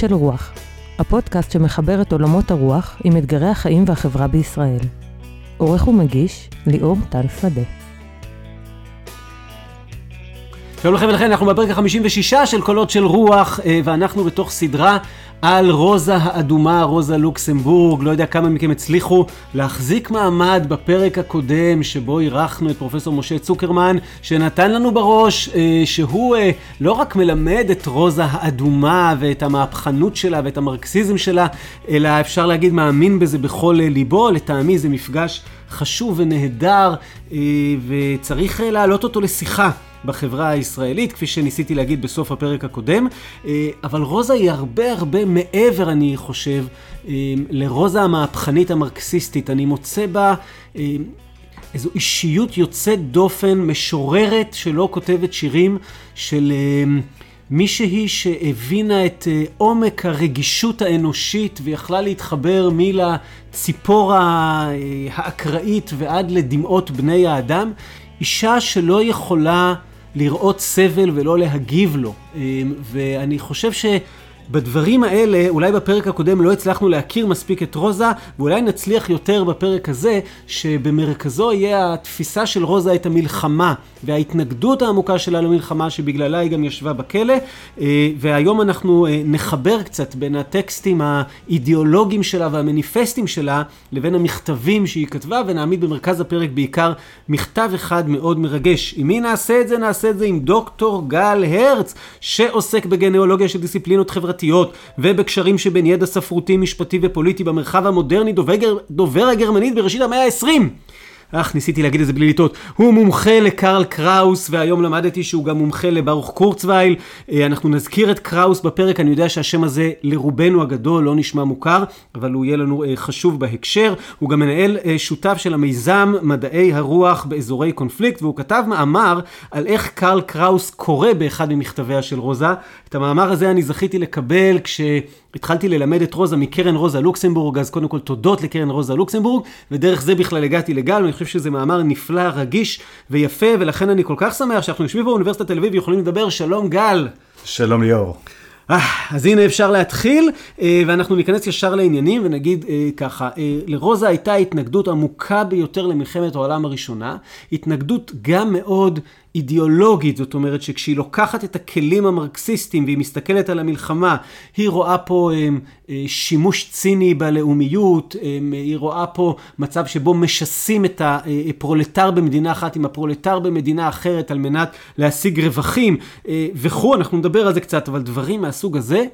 של רוח, הפודקאסט שמחבר את עולמות הרוח עם אתגרי החיים והחברה בישראל. עורך ומגיש, ליאור טל שדה. שלום לכם ולכן, אנחנו בפרק ה-56 של קולות של רוח, אה, ואנחנו בתוך סדרה על רוזה האדומה, רוזה לוקסמבורג. לא יודע כמה מכם הצליחו להחזיק מעמד בפרק הקודם, שבו אירחנו את פרופסור משה צוקרמן, שנתן לנו בראש אה, שהוא אה, לא רק מלמד את רוזה האדומה ואת המהפכנות שלה ואת המרקסיזם שלה, אלא אפשר להגיד מאמין בזה בכל ליבו. לטעמי זה מפגש חשוב ונהדר, וצריך להעלות אותו לשיחה. בחברה הישראלית, כפי שניסיתי להגיד בסוף הפרק הקודם, אה, אבל רוזה היא הרבה הרבה מעבר, אני חושב, אה, לרוזה המהפכנית המרקסיסטית. אני מוצא בה אה, איזו אישיות יוצאת דופן, משוררת שלא כותבת שירים, של מישהי שהבינה את עומק הרגישות האנושית ויכלה להתחבר מלציפור האקראית ועד לדמעות בני האדם. אישה שלא יכולה לראות סבל ולא להגיב לו. אמ, ואני חושב ש... בדברים האלה, אולי בפרק הקודם לא הצלחנו להכיר מספיק את רוזה, ואולי נצליח יותר בפרק הזה, שבמרכזו יהיה התפיסה של רוזה את המלחמה, וההתנגדות העמוקה שלה למלחמה, שבגללה היא גם ישבה בכלא. אה, והיום אנחנו אה, נחבר קצת בין הטקסטים האידיאולוגיים שלה והמניפסטים שלה, לבין המכתבים שהיא כתבה, ונעמיד במרכז הפרק בעיקר מכתב אחד מאוד מרגש. עם מי נעשה את זה? נעשה את זה עם דוקטור גל הרץ, שעוסק בגנאולוגיה של דיסציפלינות חברתיות. חברתיות ובקשרים שבין ידע ספרותי, משפטי ופוליטי במרחב המודרני דובר, דובר הגרמנית בראשית המאה ה-20. אך, ניסיתי להגיד את זה בלי לטעות. הוא מומחה לקרל קראוס, והיום למדתי שהוא גם מומחה לברוך קורצווייל. אה, אנחנו נזכיר את קראוס בפרק, אני יודע שהשם הזה לרובנו הגדול לא נשמע מוכר, אבל הוא יהיה לנו אה, חשוב בהקשר. הוא גם מנהל אה, שותף של המיזם מדעי הרוח באזורי קונפליקט, והוא כתב מאמר על איך קרל קראוס קורא באחד ממכתביה של רוזה. את המאמר הזה אני זכיתי לקבל כש... התחלתי ללמד את רוזה מקרן רוזה לוקסמבורג, אז קודם כל תודות לקרן רוזה לוקסמבורג, ודרך זה בכלל הגעתי לגל, ואני חושב שזה מאמר נפלא, רגיש ויפה, ולכן אני כל כך שמח שאנחנו יושבים באוניברסיטת תל אביב ויכולים לדבר. שלום גל. שלום ליאור. אה, אז הנה אפשר להתחיל, אה, ואנחנו ניכנס ישר לעניינים ונגיד אה, ככה, לרוזה הייתה התנגדות עמוקה ביותר למלחמת העולם הראשונה, התנגדות גם מאוד אידיאולוגית, זאת אומרת שכשהיא לוקחת את הכלים המרקסיסטיים והיא מסתכלת על המלחמה, היא רואה פה הם, שימוש ציני בלאומיות, הם, היא רואה פה מצב שבו משסים את הפרולטר במדינה אחת עם הפרולטר במדינה אחרת על מנת להשיג רווחים וכו', אנחנו נדבר על זה קצת, אבל דברים מהסוג הזה,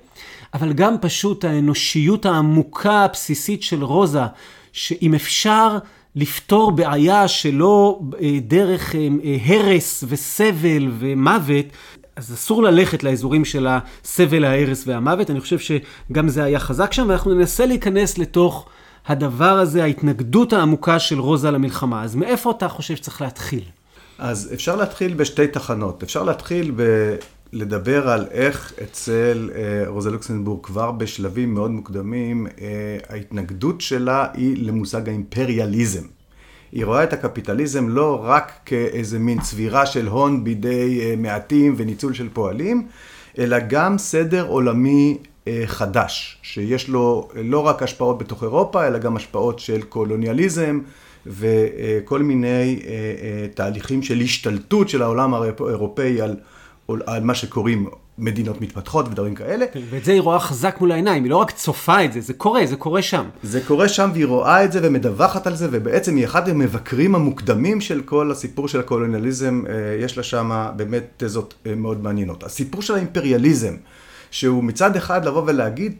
אבל גם פשוט האנושיות העמוקה הבסיסית של רוזה, שאם אפשר לפתור בעיה שלא אה, דרך אה, אה, הרס וסבל ומוות, אז אסור ללכת לאזורים של הסבל, ההרס והמוות. אני חושב שגם זה היה חזק שם, ואנחנו ננסה להיכנס לתוך הדבר הזה, ההתנגדות העמוקה של רוזה למלחמה. אז מאיפה אתה חושב שצריך להתחיל? אז אפשר להתחיל בשתי תחנות. אפשר להתחיל ב... לדבר על איך אצל אה, רוזה לוקסנבורג כבר בשלבים מאוד מוקדמים, אה, ההתנגדות שלה היא למושג האימפריאליזם. היא רואה את הקפיטליזם לא רק כאיזה מין צבירה של הון בידי אה, מעטים וניצול של פועלים, אלא גם סדר עולמי חדש, שיש לו לא רק השפעות בתוך אירופה, אלא גם השפעות של קולוניאליזם וכל מיני תהליכים של השתלטות של העולם האירופאי על על מה שקוראים מדינות מתפתחות ודברים כאלה. כן, ואת זה היא רואה חזק מול העיניים, היא לא רק צופה את זה, זה קורה, זה קורה שם. זה קורה שם והיא רואה את זה ומדווחת על זה, ובעצם היא אחד המבקרים המוקדמים של כל הסיפור של הקולוניאליזם, אה, יש לה שם באמת תזות אה, מאוד מעניינות. הסיפור של האימפריאליזם, שהוא מצד אחד לבוא ולהגיד,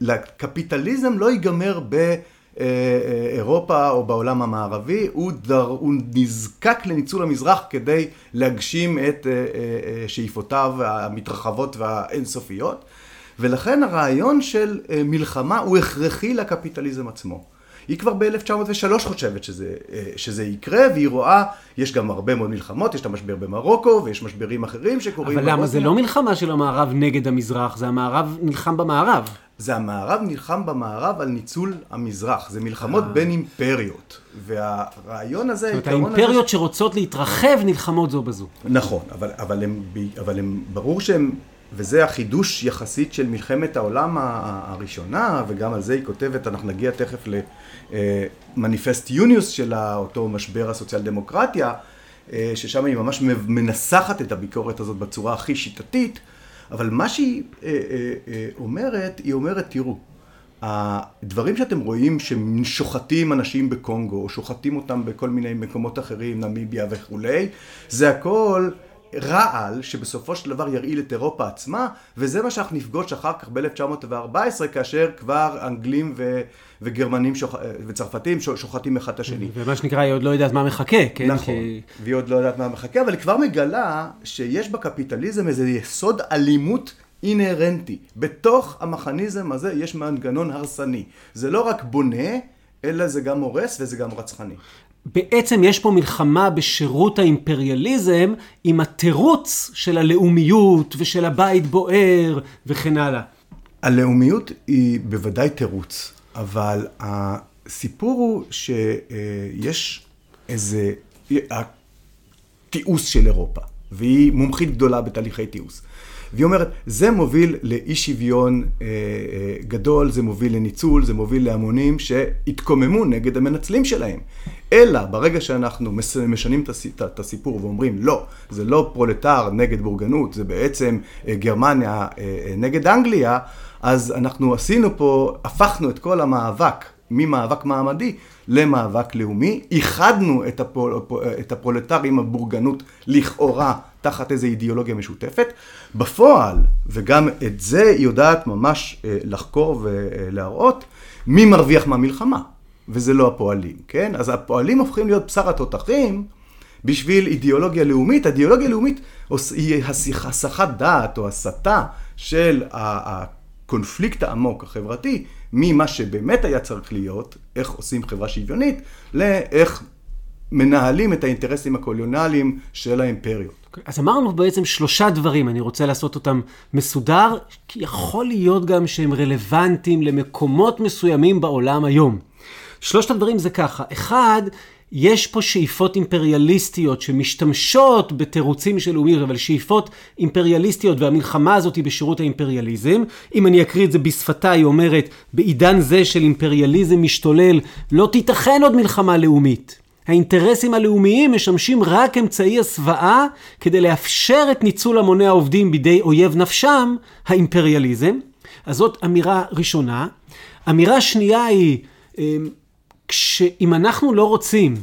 לקפיטליזם לא ייגמר ב... אה, אה, אירופה או בעולם המערבי, הוא, דר, הוא נזקק לניצול המזרח כדי להגשים את אה, שאיפותיו המתרחבות והאינסופיות, ולכן הרעיון של מלחמה הוא הכרחי לקפיטליזם עצמו. היא כבר ב-1903 חושבת שזה, שזה יקרה, והיא רואה, יש גם הרבה מאוד מלחמות, יש את המשבר במרוקו, ויש משברים אחרים שקורים. אבל למה זה לא מלחמה של המערב נגד המזרח, זה המערב נלחם במערב. זה המערב נלחם במערב על ניצול המזרח, זה מלחמות בין אימפריות. והרעיון הזה, זאת אומרת, האימפריות שרוצות להתרחב נלחמות זו בזו. נכון, אבל, אבל, הם, אבל הם, ברור שהם וזה החידוש יחסית של מלחמת העולם הראשונה, וגם על זה היא כותבת, אנחנו נגיע תכף למניפסט יוניוס של אותו משבר הסוציאל דמוקרטיה, ששם היא ממש מנסחת את הביקורת הזאת בצורה הכי שיטתית, אבל מה שהיא אומרת, היא אומרת, תראו, הדברים שאתם רואים ששוחטים אנשים בקונגו, או שוחטים אותם בכל מיני מקומות אחרים, נמיביה וכולי, זה הכל רעל שבסופו של דבר ירעיל את אירופה עצמה, וזה מה שאנחנו נפגוש אחר כך ב-1914, כאשר כבר אנגלים ו... וגרמנים שוח... וצרפתים שוחטים אחד את השני. ומה שנקרא, היא עוד לא יודעת מה מחכה, כן? נכון, כי... והיא עוד לא יודעת מה מחכה, אבל היא כבר מגלה שיש בקפיטליזם איזה יסוד אלימות אינהרנטי. בתוך המכניזם הזה יש מנגנון הרסני. זה לא רק בונה, אלא זה גם הורס וזה גם רצחני. בעצם יש פה מלחמה בשירות האימפריאליזם עם התירוץ של הלאומיות ושל הבית בוער וכן הלאה. הלאומיות היא בוודאי תירוץ, אבל הסיפור הוא שיש איזה תיעוש של אירופה, והיא מומחית גדולה בתהליכי תיעוש. והיא אומרת, זה מוביל לאי שוויון אה, אה, גדול, זה מוביל לניצול, זה מוביל להמונים שהתקוממו נגד המנצלים שלהם. אלא ברגע שאנחנו משנים את הסיפור ואומרים, לא, זה לא פרולטר נגד בורגנות, זה בעצם אה, גרמניה אה, אה, נגד אנגליה, אז אנחנו עשינו פה, הפכנו את כל המאבק ממאבק מעמדי למאבק לאומי, איחדנו את, הפול, את הפרולטרים הבורגנות לכאורה תחת איזו אידיאולוגיה משותפת. בפועל, וגם את זה היא יודעת ממש אה, לחקור ולהראות, מי מרוויח מהמלחמה, וזה לא הפועלים, כן? אז הפועלים הופכים להיות בשר התותחים בשביל אידיאולוגיה לאומית. אידיאולוגיה לאומית היא הסחת דעת או הסתה של הקונפליקט העמוק החברתי ממה שבאמת היה צריך להיות, איך עושים חברה שוויונית, לאיך מנהלים את האינטרסים הקולוניאליים של האימפריות. אוקיי, אז אמרנו בעצם שלושה דברים, אני רוצה לעשות אותם מסודר, כי יכול להיות גם שהם רלוונטיים למקומות מסוימים בעולם היום. שלושת הדברים זה ככה, אחד, יש פה שאיפות אימפריאליסטיות שמשתמשות בתירוצים של לאומיות, אבל שאיפות אימפריאליסטיות והמלחמה הזאת היא בשירות האימפריאליזם. אם אני אקריא את זה בשפתה, היא אומרת, בעידן זה של אימפריאליזם משתולל, לא תיתכן עוד מלחמה לאומית. האינטרסים הלאומיים משמשים רק אמצעי הסוואה כדי לאפשר את ניצול המוני העובדים בידי אויב נפשם, האימפריאליזם. אז זאת אמירה ראשונה. אמירה שנייה היא, אמ, כשאם אנחנו לא רוצים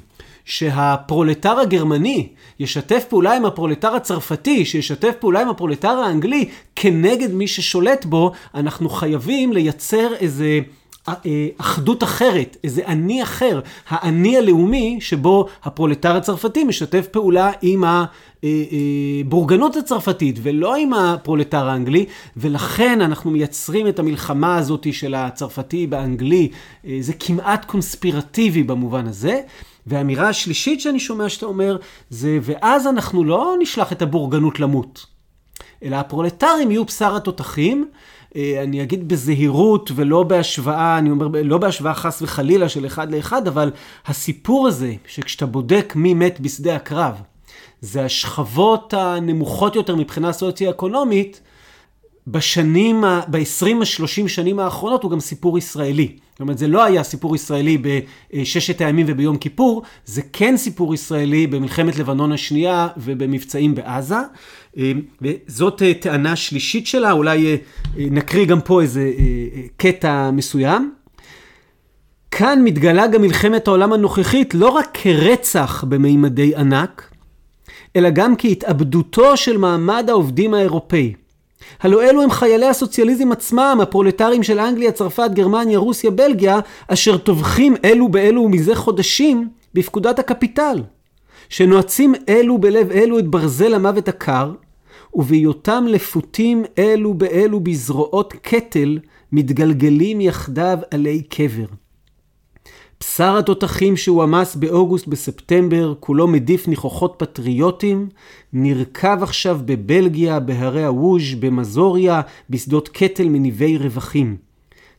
שהפרולטר הגרמני ישתף פעולה עם הפרולטר הצרפתי, שישתף פעולה עם הפרולטר האנגלי כנגד מי ששולט בו, אנחנו חייבים לייצר איזה... אה, אחדות אחרת, איזה אני אחר, האני הלאומי שבו הפרולטר הצרפתי משתף פעולה עם הבורגנות אה, אה, הצרפתית ולא עם הפרולטר האנגלי, ולכן אנחנו מייצרים את המלחמה הזאת של הצרפתי באנגלי, זה כמעט קונספירטיבי במובן הזה. והאמירה השלישית שאני שומע שאתה אומר, זה ואז אנחנו לא נשלח את הבורגנות למות, אלא הפרולטרים יהיו בשר התותחים. אה, אני אגיד בזהירות ולא בהשוואה, אני אומר, לא בהשוואה חס וחלילה של אחד לאחד, אבל הסיפור הזה, שכשאתה בודק מי מת בשדה הקרב, זה השכבות הנמוכות יותר מבחינה סוציו-אקונומית, בשנים, ב-20-30 שנים האחרונות הוא גם סיפור ישראלי. זאת אומרת, זה לא היה סיפור ישראלי בששת הימים וביום כיפור, זה כן סיפור ישראלי במלחמת לבנון השנייה ובמבצעים בעזה. אה, וזאת אה, טענה שלישית שלה, אולי אה, נקריא גם פה איזה קטע מסוים. כאן מתגלה גם מלחמת העולם הנוכחית לא רק כרצח במימדי ענק, אלא גם כהתאבדותו של מעמד העובדים האירופאי. הלא אלו הם חיילי הסוציאליזם עצמם, הפרולטרים של אנגליה, צרפת, גרמניה, רוסיה, בלגיה, אשר טובחים אלו באלו מזה חודשים בפקודת הקפיטל, שנועצים אלו בלב אלו את ברזל המוות הקר, ובהיותם לפותים אלו באלו בזרועות קטל, מתגלגלים יחדיו עלי קבר. בשר התותחים שהועמס באוגוסט בספטמבר, כולו מדיף ניחוחות פטריוטים, נרקב עכשיו בבלגיה, בהרי הווז', במזוריה, בשדות קטל מניבי רווחים.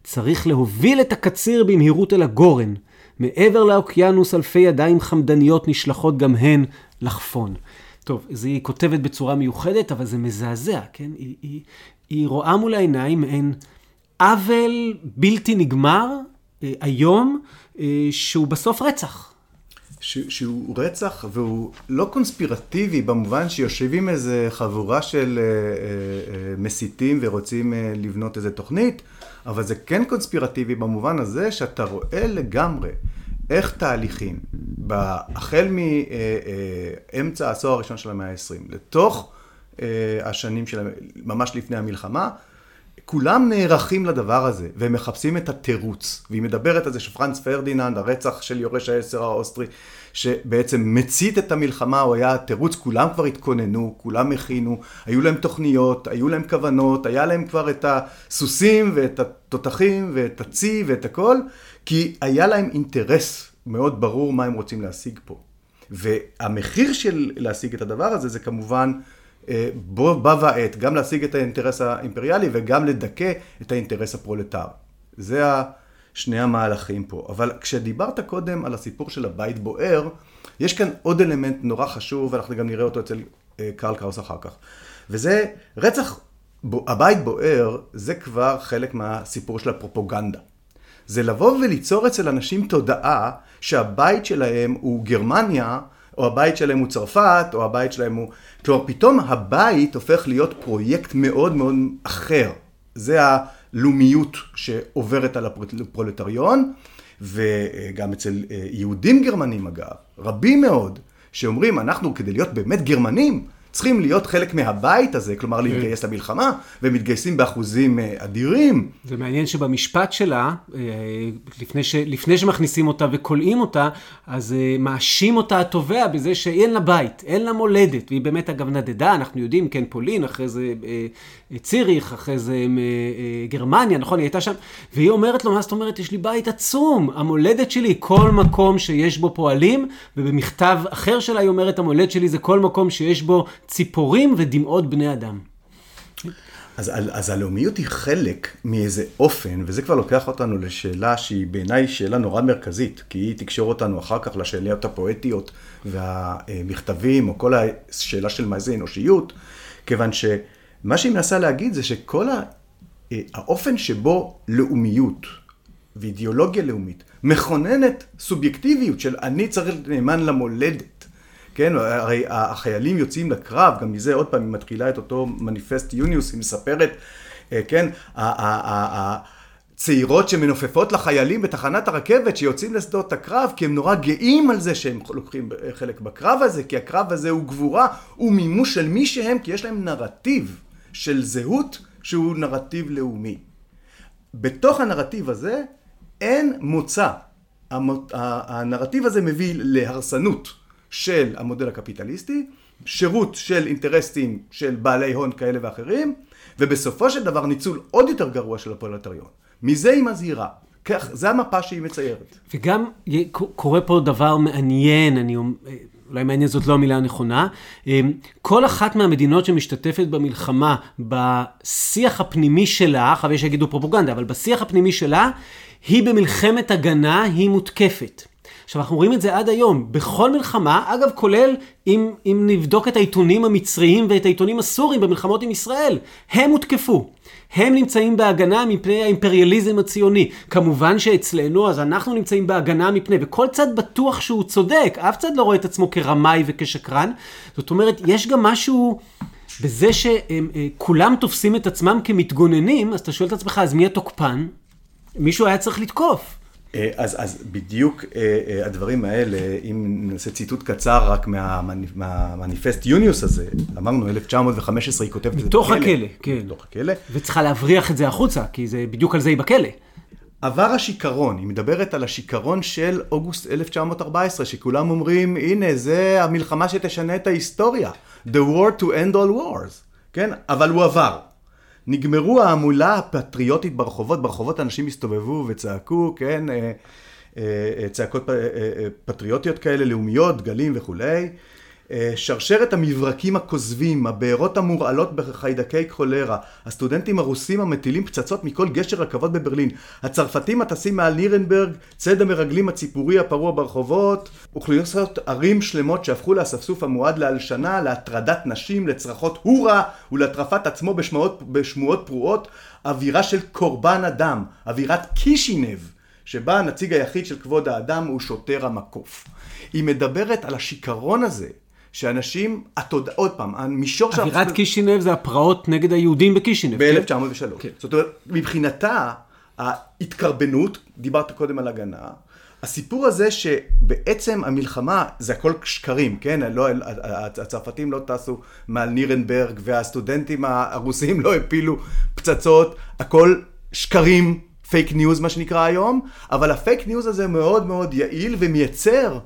צריך להוביל את הקציר במהירות אל הגורן. מעבר לאוקיינוס אלפי ידיים חמדניות נשלחות גם הן לחפון. טוב, זה היא כותבת בצורה מיוחדת, אבל זה מזעזע, כן? היא, היא, היא רואה מול העיניים מעין עוול בלתי נגמר, אה, היום, אה, שהוא בסוף רצח. ש, שהוא רצח והוא לא קונספירטיבי במובן שיושבים איזה חבורה של אה, אה, מסיתים ורוצים אה, לבנות איזה תוכנית, אבל זה כן קונספירטיבי במובן הזה שאתה רואה לגמרי איך תהליכים, החל מאמצע העשור הראשון של המאה ה-20, לתוך השנים של, ממש לפני המלחמה, כולם נערכים לדבר הזה, והם מחפשים את התירוץ. והיא מדברת על זה שפרנץ פרדיננד, הרצח של יורש העצר האוסטרי, שבעצם מצית את המלחמה, הוא היה תירוץ, כולם כבר התכוננו, כולם הכינו, היו להם תוכניות, היו להם כוונות, היה להם כבר את הסוסים ואת התותחים ואת הצי ואת הכל, כי היה להם אינטרס מאוד ברור מה הם רוצים להשיג פה. והמחיר של להשיג את הדבר הזה זה כמובן אה, בו בעת גם להשיג את האינטרס האימפריאלי וגם לדכא את האינטרס הפרולטר. זה שני המהלכים פה. אבל כשדיברת קודם על הסיפור של הבית בוער, יש כאן עוד אלמנט נורא חשוב, ואנחנו גם נראה אותו אצל אה, קרל קראוס אחר כך. וזה רצח, הבית בוער, זה כבר חלק מהסיפור של הפרופוגנדה. זה לבוא וליצור אצל אנשים תודעה שהבית שלהם הוא גרמניה, או הבית שלהם הוא צרפת, או הבית שלהם הוא... כלומר, פתאום הבית הופך להיות פרויקט מאוד מאוד אחר. זה הלאומיות שעוברת על הפרולטריון, וגם אצל אה, יהודים גרמנים אגב, רבים מאוד, שאומרים, אנחנו כדי להיות באמת גרמנים, צריכים להיות חלק מהבית הזה, כלומר כן. להתגייס למלחמה, ומתגייסים באחוזים אה, אדירים. זה מעניין שבמשפט שלה, אה, לפני, ש, לפני שמכניסים אותה וכולאים אותה, אז אה, מאשים אותה התובע בזה שאין לה בית, אין לה מולדת, והיא באמת אגב נדדה, אנחנו יודעים, כן, פולין, אחרי זה ציריך, אחרי זה גרמניה, נכון, היא הייתה שם, והיא אומרת לו, מה זאת אומרת, יש לי בית עצום, המולדת שלי, כל מקום שיש בו פועלים, ובמכתב אחר שלה היא אומרת, המולדת שלי זה כל מקום שיש בו ציפורים ודמעות בני אדם. אז, אז הלאומיות היא חלק מאיזה אופן, וזה כבר לוקח אותנו לשאלה שהיא בעיניי שאלה נורא מרכזית, כי היא תקשור אותנו אחר כך לשאלות הפואטיות והמכתבים, או כל השאלה של מה זה אנושיות, כיוון שמה שהיא מנסה להגיד זה שכל האופן שבו לאומיות ואידיאולוגיה לאומית מכוננת סובייקטיביות של אני צריך להיות נאמן למולדת. כן, הרי החיילים יוצאים לקרב, גם מזה עוד פעם היא מתחילה את אותו מניפסט יוניוס, היא מספרת, אה, כן, הצעירות שמנופפות לחיילים בתחנת הרכבת שיוצאים לשדות הקרב, כי הם נורא גאים על זה שהם לוקחים חלק בקרב הזה, כי הקרב הזה הוא גבורה, הוא מימוש של מי שהם, כי יש להם נרטיב של זהות שהוא נרטיב לאומי. בתוך הנרטיב הזה אין מוצא. הנרטיב הזה מביא להרסנות. של המודל הקפיטליסטי, שירות של אינטרסים של בעלי הון כאלה ואחרים, ובסופו של דבר ניצול עוד יותר גרוע של הפרולטריון. מזה היא מזהירה. כך, זה המפה שהיא מציירת. וגם קורה פה דבר מעניין, אני אולי מעניין זאת לא המילה הנכונה, אמ, כל אחת מהמדינות שמשתתפת במלחמה, בשיח הפנימי שלה, חייב שיגידו פרופוגנדה, אבל בשיח הפנימי שלה, היא במלחמת הגנה, היא מותקפת. עכשיו, אנחנו רואים את זה עד היום, בכל מלחמה, אגב, כולל אם, אם נבדוק את העיתונים המצריים ואת העיתונים הסוריים במלחמות עם ישראל, הם הותקפו. הם נמצאים בהגנה מפני האימפריאליזם הציוני. כמובן שאצלנו, אז אנחנו נמצאים בהגנה מפני, וכל צד בטוח שהוא צודק, אף צד לא רואה את עצמו כרמאי וכשקרן. זאת אומרת, יש גם משהו... בזה שכולם אה, תופסים את עצמם כמתגוננים, אז אתה שואל את עצמך, אז מי התוקפן? מישהו היה צריך לתקוף. אה, אז, אז בדיוק אה, אה, הדברים האלה, אם נעשה ציטוט קצר רק מהמניפסט יוניוס הזה, אמרנו 1915 היא כותבת את זה בכלא. מתוך הכלא, כן. מתוך הכלא. וצריכה להבריח את זה החוצה, כי זה בדיוק על זה היא בכלא. עבר השיכרון, היא מדברת על השיכרון של אוגוסט 1914, שכולם אומרים, הנה, זה המלחמה שתשנה את ההיסטוריה. The war to end all wars, כן? אבל הוא עבר. נגמרו ההמולה הפטריוטית ברחובות, ברחובות אנשים הסתובבו וצעקו, כן, אה, אה, צעקות אה, פטריוטיות כאלה, לאומיות, דגלים וכולי. אה, שרשרת המברקים הכוזבים, הבארות המורעלות בחיידקי קולרה, הסטודנטים הרוסים המטילים פצצות מכל גשר רכבות בברלין, הצרפתים הטסים מעל נירנברג, ציד המרגלים הציפורי הפרוע ברחובות, אוכלוסיות ערים שלמות שהפכו לאספסוף המועד להלשנה, להטרדת נשים, לצרחות הורה ולהטרפת עצמו בשמועות, בשמועות פרועות, אווירה של קורבן אדם, אווירת קישינב, שבה הנציג היחיד של כבוד האדם הוא שוטר המקוף. היא מדברת על השיכרון הזה שאנשים, התוד... עוד פעם, המישור של... אווירת קישינב זה הפרעות נגד היהודים בקישינב. ב-1903. כן? זאת אומרת, מבחינתה, ההתקרבנות, דיברת קודם על הגנה, הסיפור הזה שבעצם המלחמה זה הכל שקרים, כן? לא, הצרפתים לא טסו מעל נירנברג והסטודנטים הרוסים לא הפילו פצצות, הכל שקרים, פייק ניוז מה שנקרא היום, אבל הפייק ניוז הזה מאוד מאוד יעיל ומייצר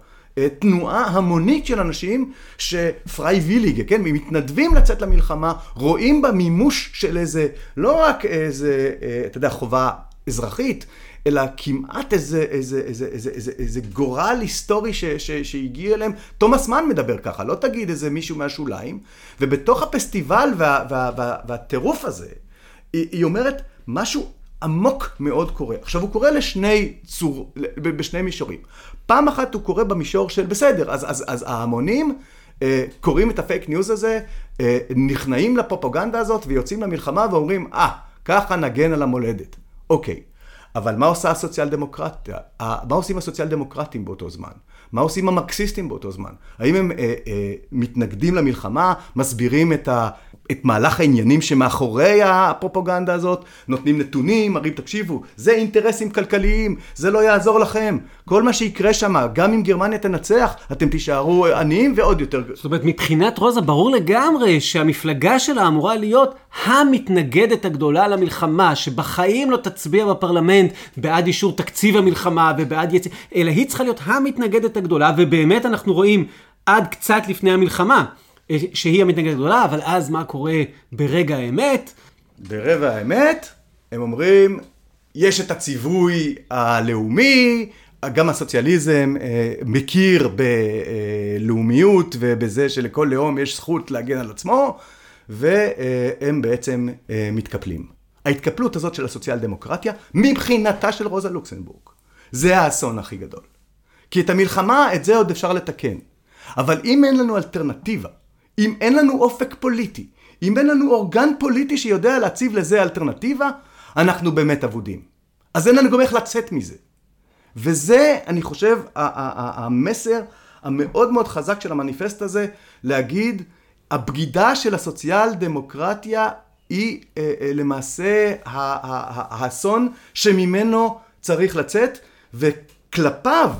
תנועה המונית של אנשים ש freiwillig, כן, מתנדבים לצאת למלחמה, רואים בה מימוש של איזה, לא רק איזה, אה, אתה יודע, חובה אזרחית, אלא כמעט איזה, איזה, איזה, איזה, איזה, איזה גורל היסטורי ש, ש, שהגיע אליהם. תומאס מן מדבר ככה, לא תגיד איזה מישהו מהשוליים. ובתוך הפסטיבל וה, וה, וה, והטירוף הזה, היא, היא אומרת, משהו עמוק מאוד קורה. עכשיו, הוא קורא לשני צור, בשני מישורים. פעם אחת הוא קורא במישור של בסדר, אז, אז, אז ההמונים אה, קוראים את הפייק ניוז הזה, אה, נכנעים לפרופגנדה הזאת ויוצאים למלחמה ואומרים, אה, אה, ככה נגן על המולדת. אוקיי, אבל מה עושה הסוציאל דמוקרטיה? מה עושים הסוציאל דמוקרטים באותו זמן? מה עושים המרקסיסטים באותו זמן? האם הם אה, אה, מתנגדים למלחמה, מסבירים את ה... את מהלך העניינים שמאחורי הפרופוגנדה הזאת, נותנים נתונים, מראים תקשיבו, זה אינטרסים כלכליים, זה לא יעזור לכם. כל מה שיקרה שם, גם אם גרמניה תנצח, אתם תישארו עניים ועוד יותר. זאת אומרת, מבחינת רוזה ברור לגמרי שהמפלגה שלה אמורה להיות המתנגדת הגדולה למלחמה, שבחיים לא תצביע בפרלמנט בעד אישור תקציב המלחמה ובעד יצ... אלא היא צריכה להיות המתנגדת הגדולה, ובאמת אנחנו רואים עד קצת לפני המלחמה. שהיא המתנגדת הגדולה, אבל אז מה קורה ברגע האמת? ברגע האמת, הם אומרים, יש את הציווי הלאומי, גם הסוציאליזם אה, מכיר בלאומיות ובזה שלכל לאום יש זכות להגן על עצמו, והם בעצם אה, מתקפלים. ההתקפלות הזאת של הסוציאל דמוקרטיה, מבחינתה של רוזה לוקסנבורג, זה האסון הכי גדול. כי את המלחמה, את זה עוד אפשר לתקן. אבל אם אין לנו אלטרנטיבה, אם אין לנו אופק פוליטי, אם אין לנו אורגן פוליטי שיודע להציב לזה אלטרנטיבה, אנחנו באמת אבודים. אז אין לנו גם איך לצאת מזה. וזה, אני חושב, המסר המאוד מאוד חזק של המניפסט הזה, להגיד, הבגידה של הסוציאל דמוקרטיה היא אה, אה, למעשה האסון שממנו צריך לצאת, וכלפיו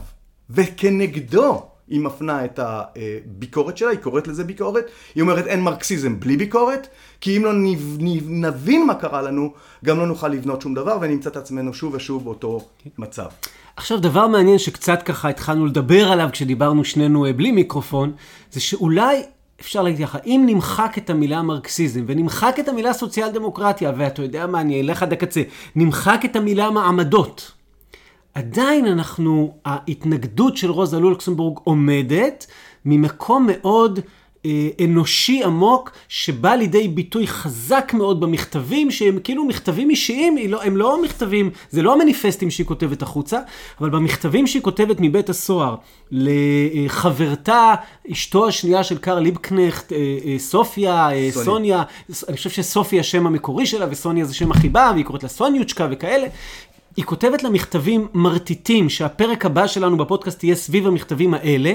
וכנגדו היא מפנה את הביקורת שלה, היא קוראת לזה ביקורת, היא אומרת אין מרקסיזם בלי ביקורת, כי אם לא נבין מה קרה לנו, גם לא נוכל לבנות שום דבר ונמצא את עצמנו שוב ושוב באותו מצב. עכשיו, דבר מעניין שקצת ככה התחלנו לדבר עליו כשדיברנו שנינו אה, בלי מיקרופון, זה שאולי אפשר להגיד ככה, אם נמחק את המילה מרקסיזם ונמחק את המילה סוציאל דמוקרטיה, ואתה יודע מה, אני אלך עד הקצה, נמחק את המילה מעמדות. עדיין אנחנו, ההתנגדות של רוזה לוקסמבורג עומדת ממקום מאוד אה, אנושי עמוק, שבא לידי ביטוי חזק מאוד במכתבים, שהם כאילו מכתבים אישיים, לא, הם לא מכתבים, זה לא המניפסטים שהיא כותבת החוצה, אבל במכתבים שהיא כותבת מבית הסוהר לחברתה, אשתו השנייה של קארל ליבקנכט, אה, אה, סופיה, אה, סוניה. סוניה, אני חושב שסופיה השם המקורי שלה וסוניה זה שם החיבה, והיא קוראת לה סוניוצ'קה וכאלה. היא כותבת לה מכתבים מרטיטים, שהפרק הבא שלנו בפודקאסט יהיה סביב המכתבים האלה,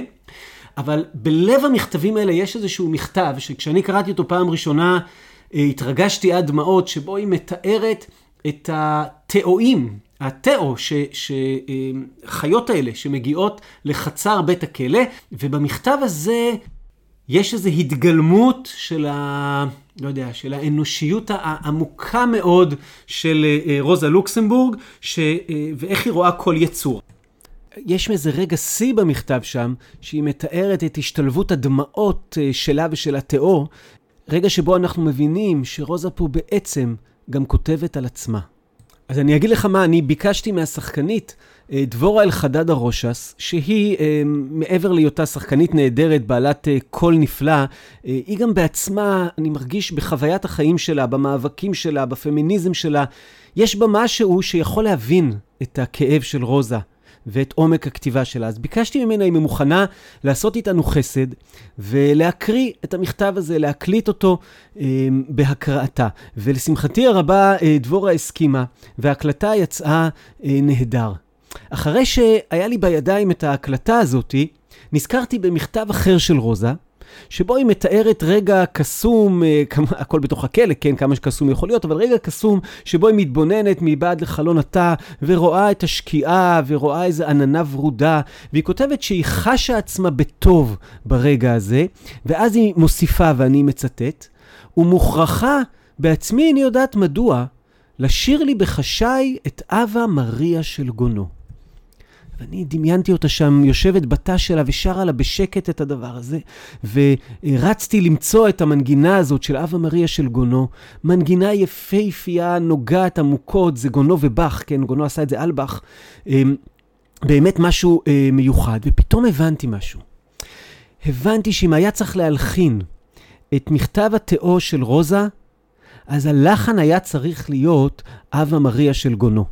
אבל בלב המכתבים האלה יש איזשהו מכתב, שכשאני קראתי אותו פעם ראשונה, אה, התרגשתי עד דמעות, שבו היא מתארת את התאואים, התאו, שחיות האלה שמגיעות לחצר בית הכלא, ובמכתב הזה יש איזו התגלמות של ה... לא יודע, של האנושיות העמוקה מאוד של אה, רוזה לוקסמבורג, ש... אה, ואיך היא רואה כל יצור. יש איזה רגע שיא במכתב שם, שהיא מתארת את השתלבות הדמעות אה, שלה ושל התיאור, רגע שבו אנחנו מבינים שרוזה פה בעצם גם כותבת על עצמה. אז אני אגיד לך מה, אני ביקשתי מהשחקנית אה, דבורה אלחדד הרושס, שהיא, אה, מעבר להיותה שחקנית נהדרת, בעלת אה, קול נפלא, היא גם בעצמה, אני מרגיש בחוויית החיים שלה, במאבקים שלה, בפמיניזם שלה, יש בה משהו שיכול להבין את הכאב של רוזה. ואת עומק הכתיבה שלה. אז ביקשתי ממנה אם היא מוכנה לעשות איתנו חסד ולהקריא את המכתב הזה, להקליט אותו אה, בהקראתה. ולשמחתי הרבה אה, דבורה הסכימה, וההקלטה יצאה אה, נהדר. אחרי שהיה לי בידיים את ההקלטה הזאתי, נזכרתי במכתב אחר של רוזה, שבו היא מתארת רגע קסום, אה, הכל בתוך הכלא, כן, כמה שקסום יכול להיות, אבל רגע קסום שבו היא מתבוננת מבעד לחלון התא, ורואה את השקיעה, ורואה איזה עננה ורודה, והיא כותבת שהיא חשה עצמה בטוב ברגע הזה, ואז היא מוסיפה, ואני מצטט, ומוכרחה, בעצמי איני יודעת מדוע, לשיר לי בחשאי את אבה מריה של גונו. ואני דמיינתי אותה שם יושבת בתא שלה ושרה לה בשקט את הדבר הזה, ורצתי למצוא את המנגינה הזאת של אבה מריה של גונו, מנגינה יפהפייה, נוגעת עמוקות, זה גונו ובאך, כן, גונו עשה את זה על באך, אמ, באמת משהו אה, מיוחד, ופתאום הבנתי משהו. הבנתי שאם היה צריך להלחין את מכתב התיאו של רוזה, אז הלחן היה צריך להיות אבה מריה של גונו.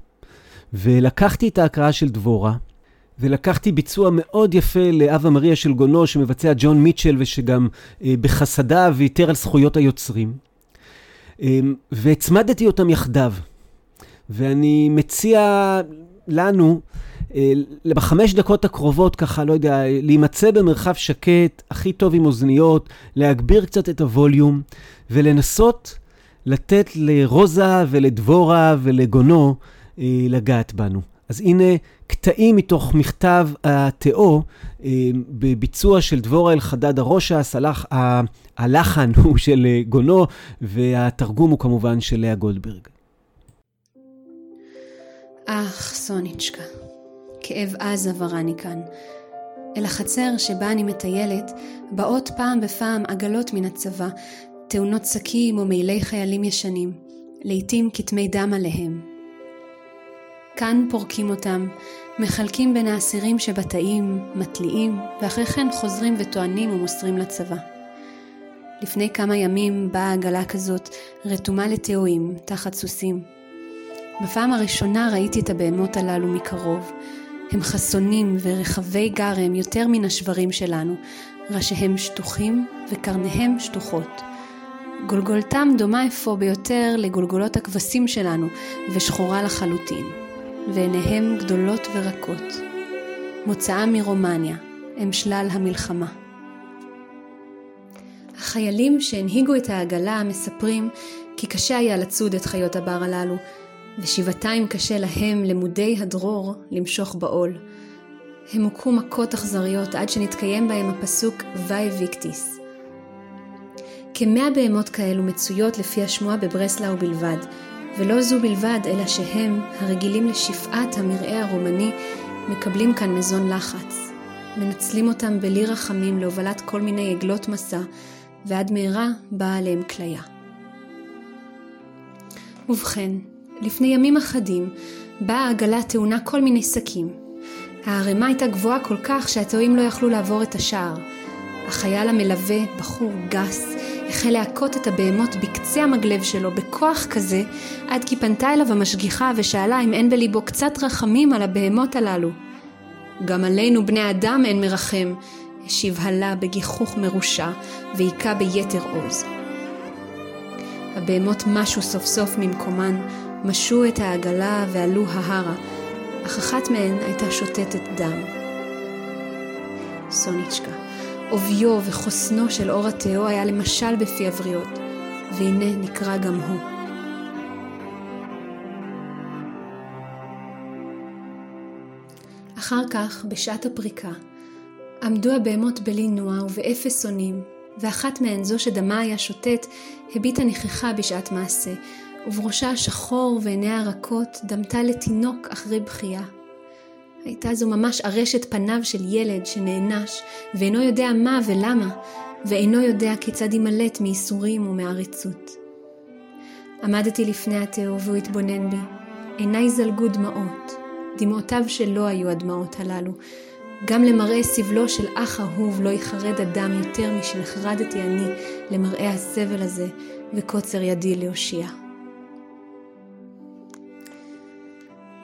ולקחתי את ההקראה של דבורה, ולקחתי ביצוע מאוד יפה לאבה מריה של גונו, שמבצע ג'ון מיטשל, ושגם אה, בחסדיו ויתר על זכויות היוצרים. אה, והצמדתי אותם יחדיו. ואני מציע לנו, אה, בחמש דקות הקרובות, ככה, לא יודע, להימצא במרחב שקט, הכי טוב עם אוזניות, להגביר קצת את הווליום, ולנסות לתת לרוזה ולדבורה ולגונו אה, לגעת בנו. אז הנה קטעים מתוך מכתב התיאו אה, בביצוע של דבורה אלחדד הרושס, הלחן הוא של אה, גונו והתרגום הוא כמובן של לאה גולדברג. אך, סוניצ'קה, כאב עז עברני כאן. אל החצר שבה אני מטיילת, באות פעם בפעם עגלות מן הצבא, תאונות שקים או מעילי חיילים ישנים, לעתים כתמי דם עליהם, כאן פורקים אותם, מחלקים בין האסירים שבתאים, מתליעים, ואחרי כן חוזרים וטוענים ומוסרים לצבא. לפני כמה ימים באה עגלה כזאת, רתומה לתאואים, תחת סוסים. בפעם הראשונה ראיתי את הבהמות הללו מקרוב. הם חסונים ורחבי גרם יותר מן השברים שלנו, ראשיהם שטוחים וקרניהם שטוחות. גולגולתם דומה אפוא ביותר לגולגולות הכבשים שלנו, ושחורה לחלוטין. ועיניהם גדולות ורקות. מוצאם מרומניה, הם שלל המלחמה. החיילים שהנהיגו את העגלה מספרים כי קשה היה לצוד את חיות הבר הללו, ושבעתיים קשה להם, למודי הדרור, למשוך בעול. הם הוכו מכות אכזריות עד שנתקיים בהם הפסוק ואי ויקטיס. כמאה בהמות כאלו מצויות לפי השמועה בברסלאו בלבד, ולא זו בלבד, אלא שהם, הרגילים לשפעת המרעה הרומני, מקבלים כאן מזון לחץ. מנצלים אותם בלי רחמים להובלת כל מיני עגלות מסע, ועד מהרה באה עליהם כליה. ובכן, לפני ימים אחדים, באה העגלה טעונה כל מיני שקים. הערימה הייתה גבוהה כל כך שהטועים לא יכלו לעבור את השער. החייל המלווה, בחור גס, החל להכות את הבהמות בקצה המגלב שלו בכוח כזה, עד כי פנתה אליו המשגיחה ושאלה אם אין בליבו קצת רחמים על הבהמות הללו. גם עלינו בני אדם אין מרחם, השיב הלה בגיחוך מרושע, והיכה ביתר עוז. הבהמות משו סוף סוף ממקומן, משו את העגלה ועלו ההרה, אך אחת מהן הייתה שותתת דם. סוניצ'קה עוביו וחוסנו של אור התאו היה למשל בפי הבריות, והנה נקרא גם הוא. אחר כך, בשעת הפריקה, עמדו הבהמות בלי נוע ובאפס אונים, ואחת מהן, זו שדמה היה שוטט, הביטה נכחה בשעת מעשה, ובראשה השחור ועיניה הרכות דמתה לתינוק אחרי בכייה. הייתה זו ממש ארשת פניו של ילד שנענש, ואינו יודע מה ולמה, ואינו יודע כיצד יימלט מייסורים ומעריצות. עמדתי לפני התאו והוא התבונן בי, עיניי זלגו דמעות, דמעותיו שלו היו הדמעות הללו. גם למראה סבלו של אח אהוב לא יחרד אדם יותר משנחרדתי אני למראה הסבל הזה וקוצר ידי להושיע.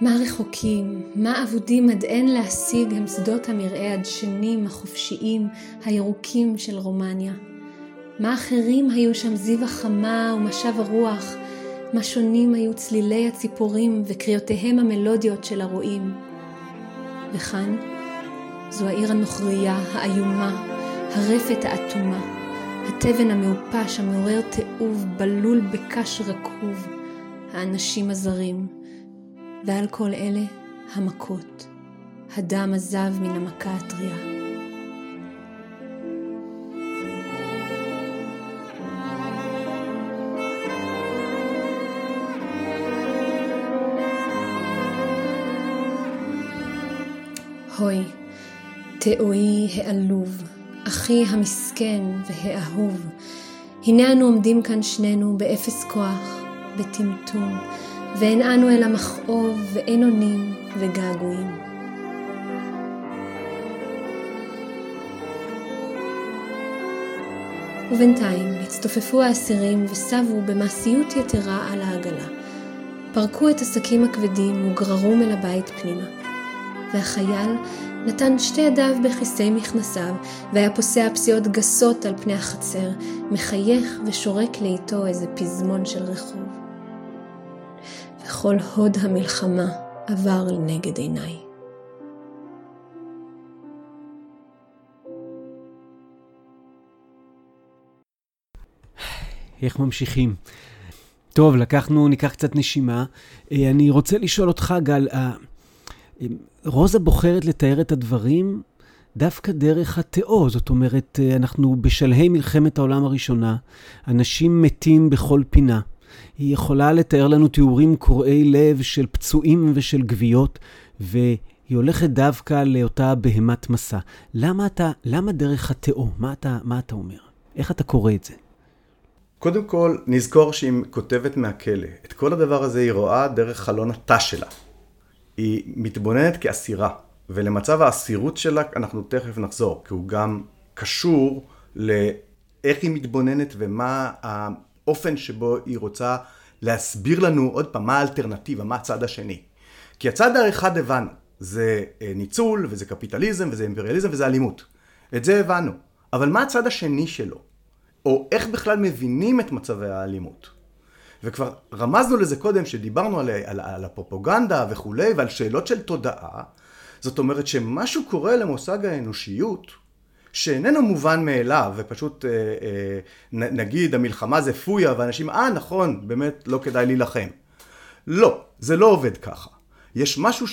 מה רחוקים, מה אבודים עד אין להשיג הם שדות המרעה הדשנים, החופשיים, הירוקים של רומניה. מה אחרים היו שם זיו החמה ומשב הרוח, מה שונים היו צלילי הציפורים וקריאותיהם המלודיות של הרועים. וכאן, זו העיר הנוכרייה, האיומה, הרפת האטומה, התבן המעופש המעורר תיעוב, בלול בקש רקוב, האנשים הזרים, ועל כל אלה המכות, הדם עזב מן המכה הטריה. הוי, תאוי העלוב, אחי המסכן והאהוב, הנה אנו עומדים כאן שנינו באפס כוח, בטמטום, ואין אנו אלא מכאוב ואין אונים וגעגועים. ובינתיים הצטופפו האסירים וסבו במעשיות יתרה על העגלה. פרקו את השקים הכבדים וגררו אל הבית פנימה. והחייל נתן שתי ידיו בכיסי מכנסיו, והיה פוסע פסיעות גסות על פני החצר, מחייך ושורק לאיתו איזה פזמון של רחוב. וכל הוד המלחמה עבר לנגד עיניי. איך ממשיכים? טוב, לקחנו, ניקח קצת נשימה. אה, אני רוצה לשאול אותך, גל, רוזה בוחרת לתאר את הדברים דווקא דרך התיאור, זאת אומרת, אה, אנחנו בשלהי מלחמת העולם הראשונה, אנשים מתים בכל פינה. היא יכולה לתאר לנו תיאורים קורעי לב של פצועים ושל גוויות, והיא הולכת דווקא לאותה בהמת מסע. למה אתה, למה דרך התיאור? מה אתה, מה אתה אומר? איך אתה קורא את זה? קודם כל, נזכור שהיא כותבת מהכלא. את כל הדבר הזה היא רואה דרך חלון התא שלה. היא מתבוננת כאסירה, ולמצב האסירות שלה אנחנו תכף נחזור, כי הוא גם קשור לאיך היא מתבוננת ומה האופן שבו היא רוצה להסביר לנו עוד פעם מה האלטרנטיבה, מה הצד השני. כי הצד האחד הבנו, זה אה, ניצול וזה קפיטליזם וזה אימפריאליזם וזה אלימות. את זה הבנו. אבל מה הצד השני שלו? או איך בכלל מבינים את מצבי האלימות? וכבר רמזנו לזה קודם, שדיברנו על, על, על הפרופוגנדה וכולי, ועל שאלות של תודעה. זאת אומרת שמשהו קורה למושג האנושיות, שאיננו מובן מאליו, ופשוט אה, אה, נגיד המלחמה זה פויה, ואנשים, אה נכון, באמת לא כדאי להילחם. לא, זה לא עובד ככה. יש משהו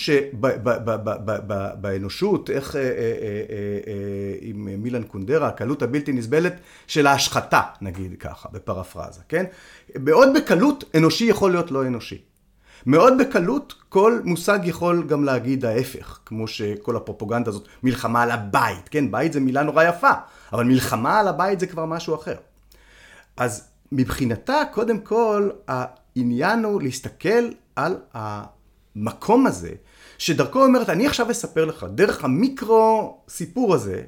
שבאנושות, איך אה, אה, אה, עם מילן קונדרה, הקלות הבלתי נסבלת של ההשחתה, נגיד ככה, בפרפרזה, כן? מאוד בקלות אנושי יכול להיות לא אנושי. מאוד בקלות כל מושג יכול גם להגיד ההפך, כמו שכל הפרופוגנדה הזאת, מלחמה על הבית, כן? בית זה מילה נורא יפה, אבל מלחמה על הבית זה כבר משהו אחר. אז מבחינתה, קודם כל, העניין הוא להסתכל על. המקום הזה, שדרכו אומרת, אני עכשיו אספר לך, דרך המיקרו סיפור הזה,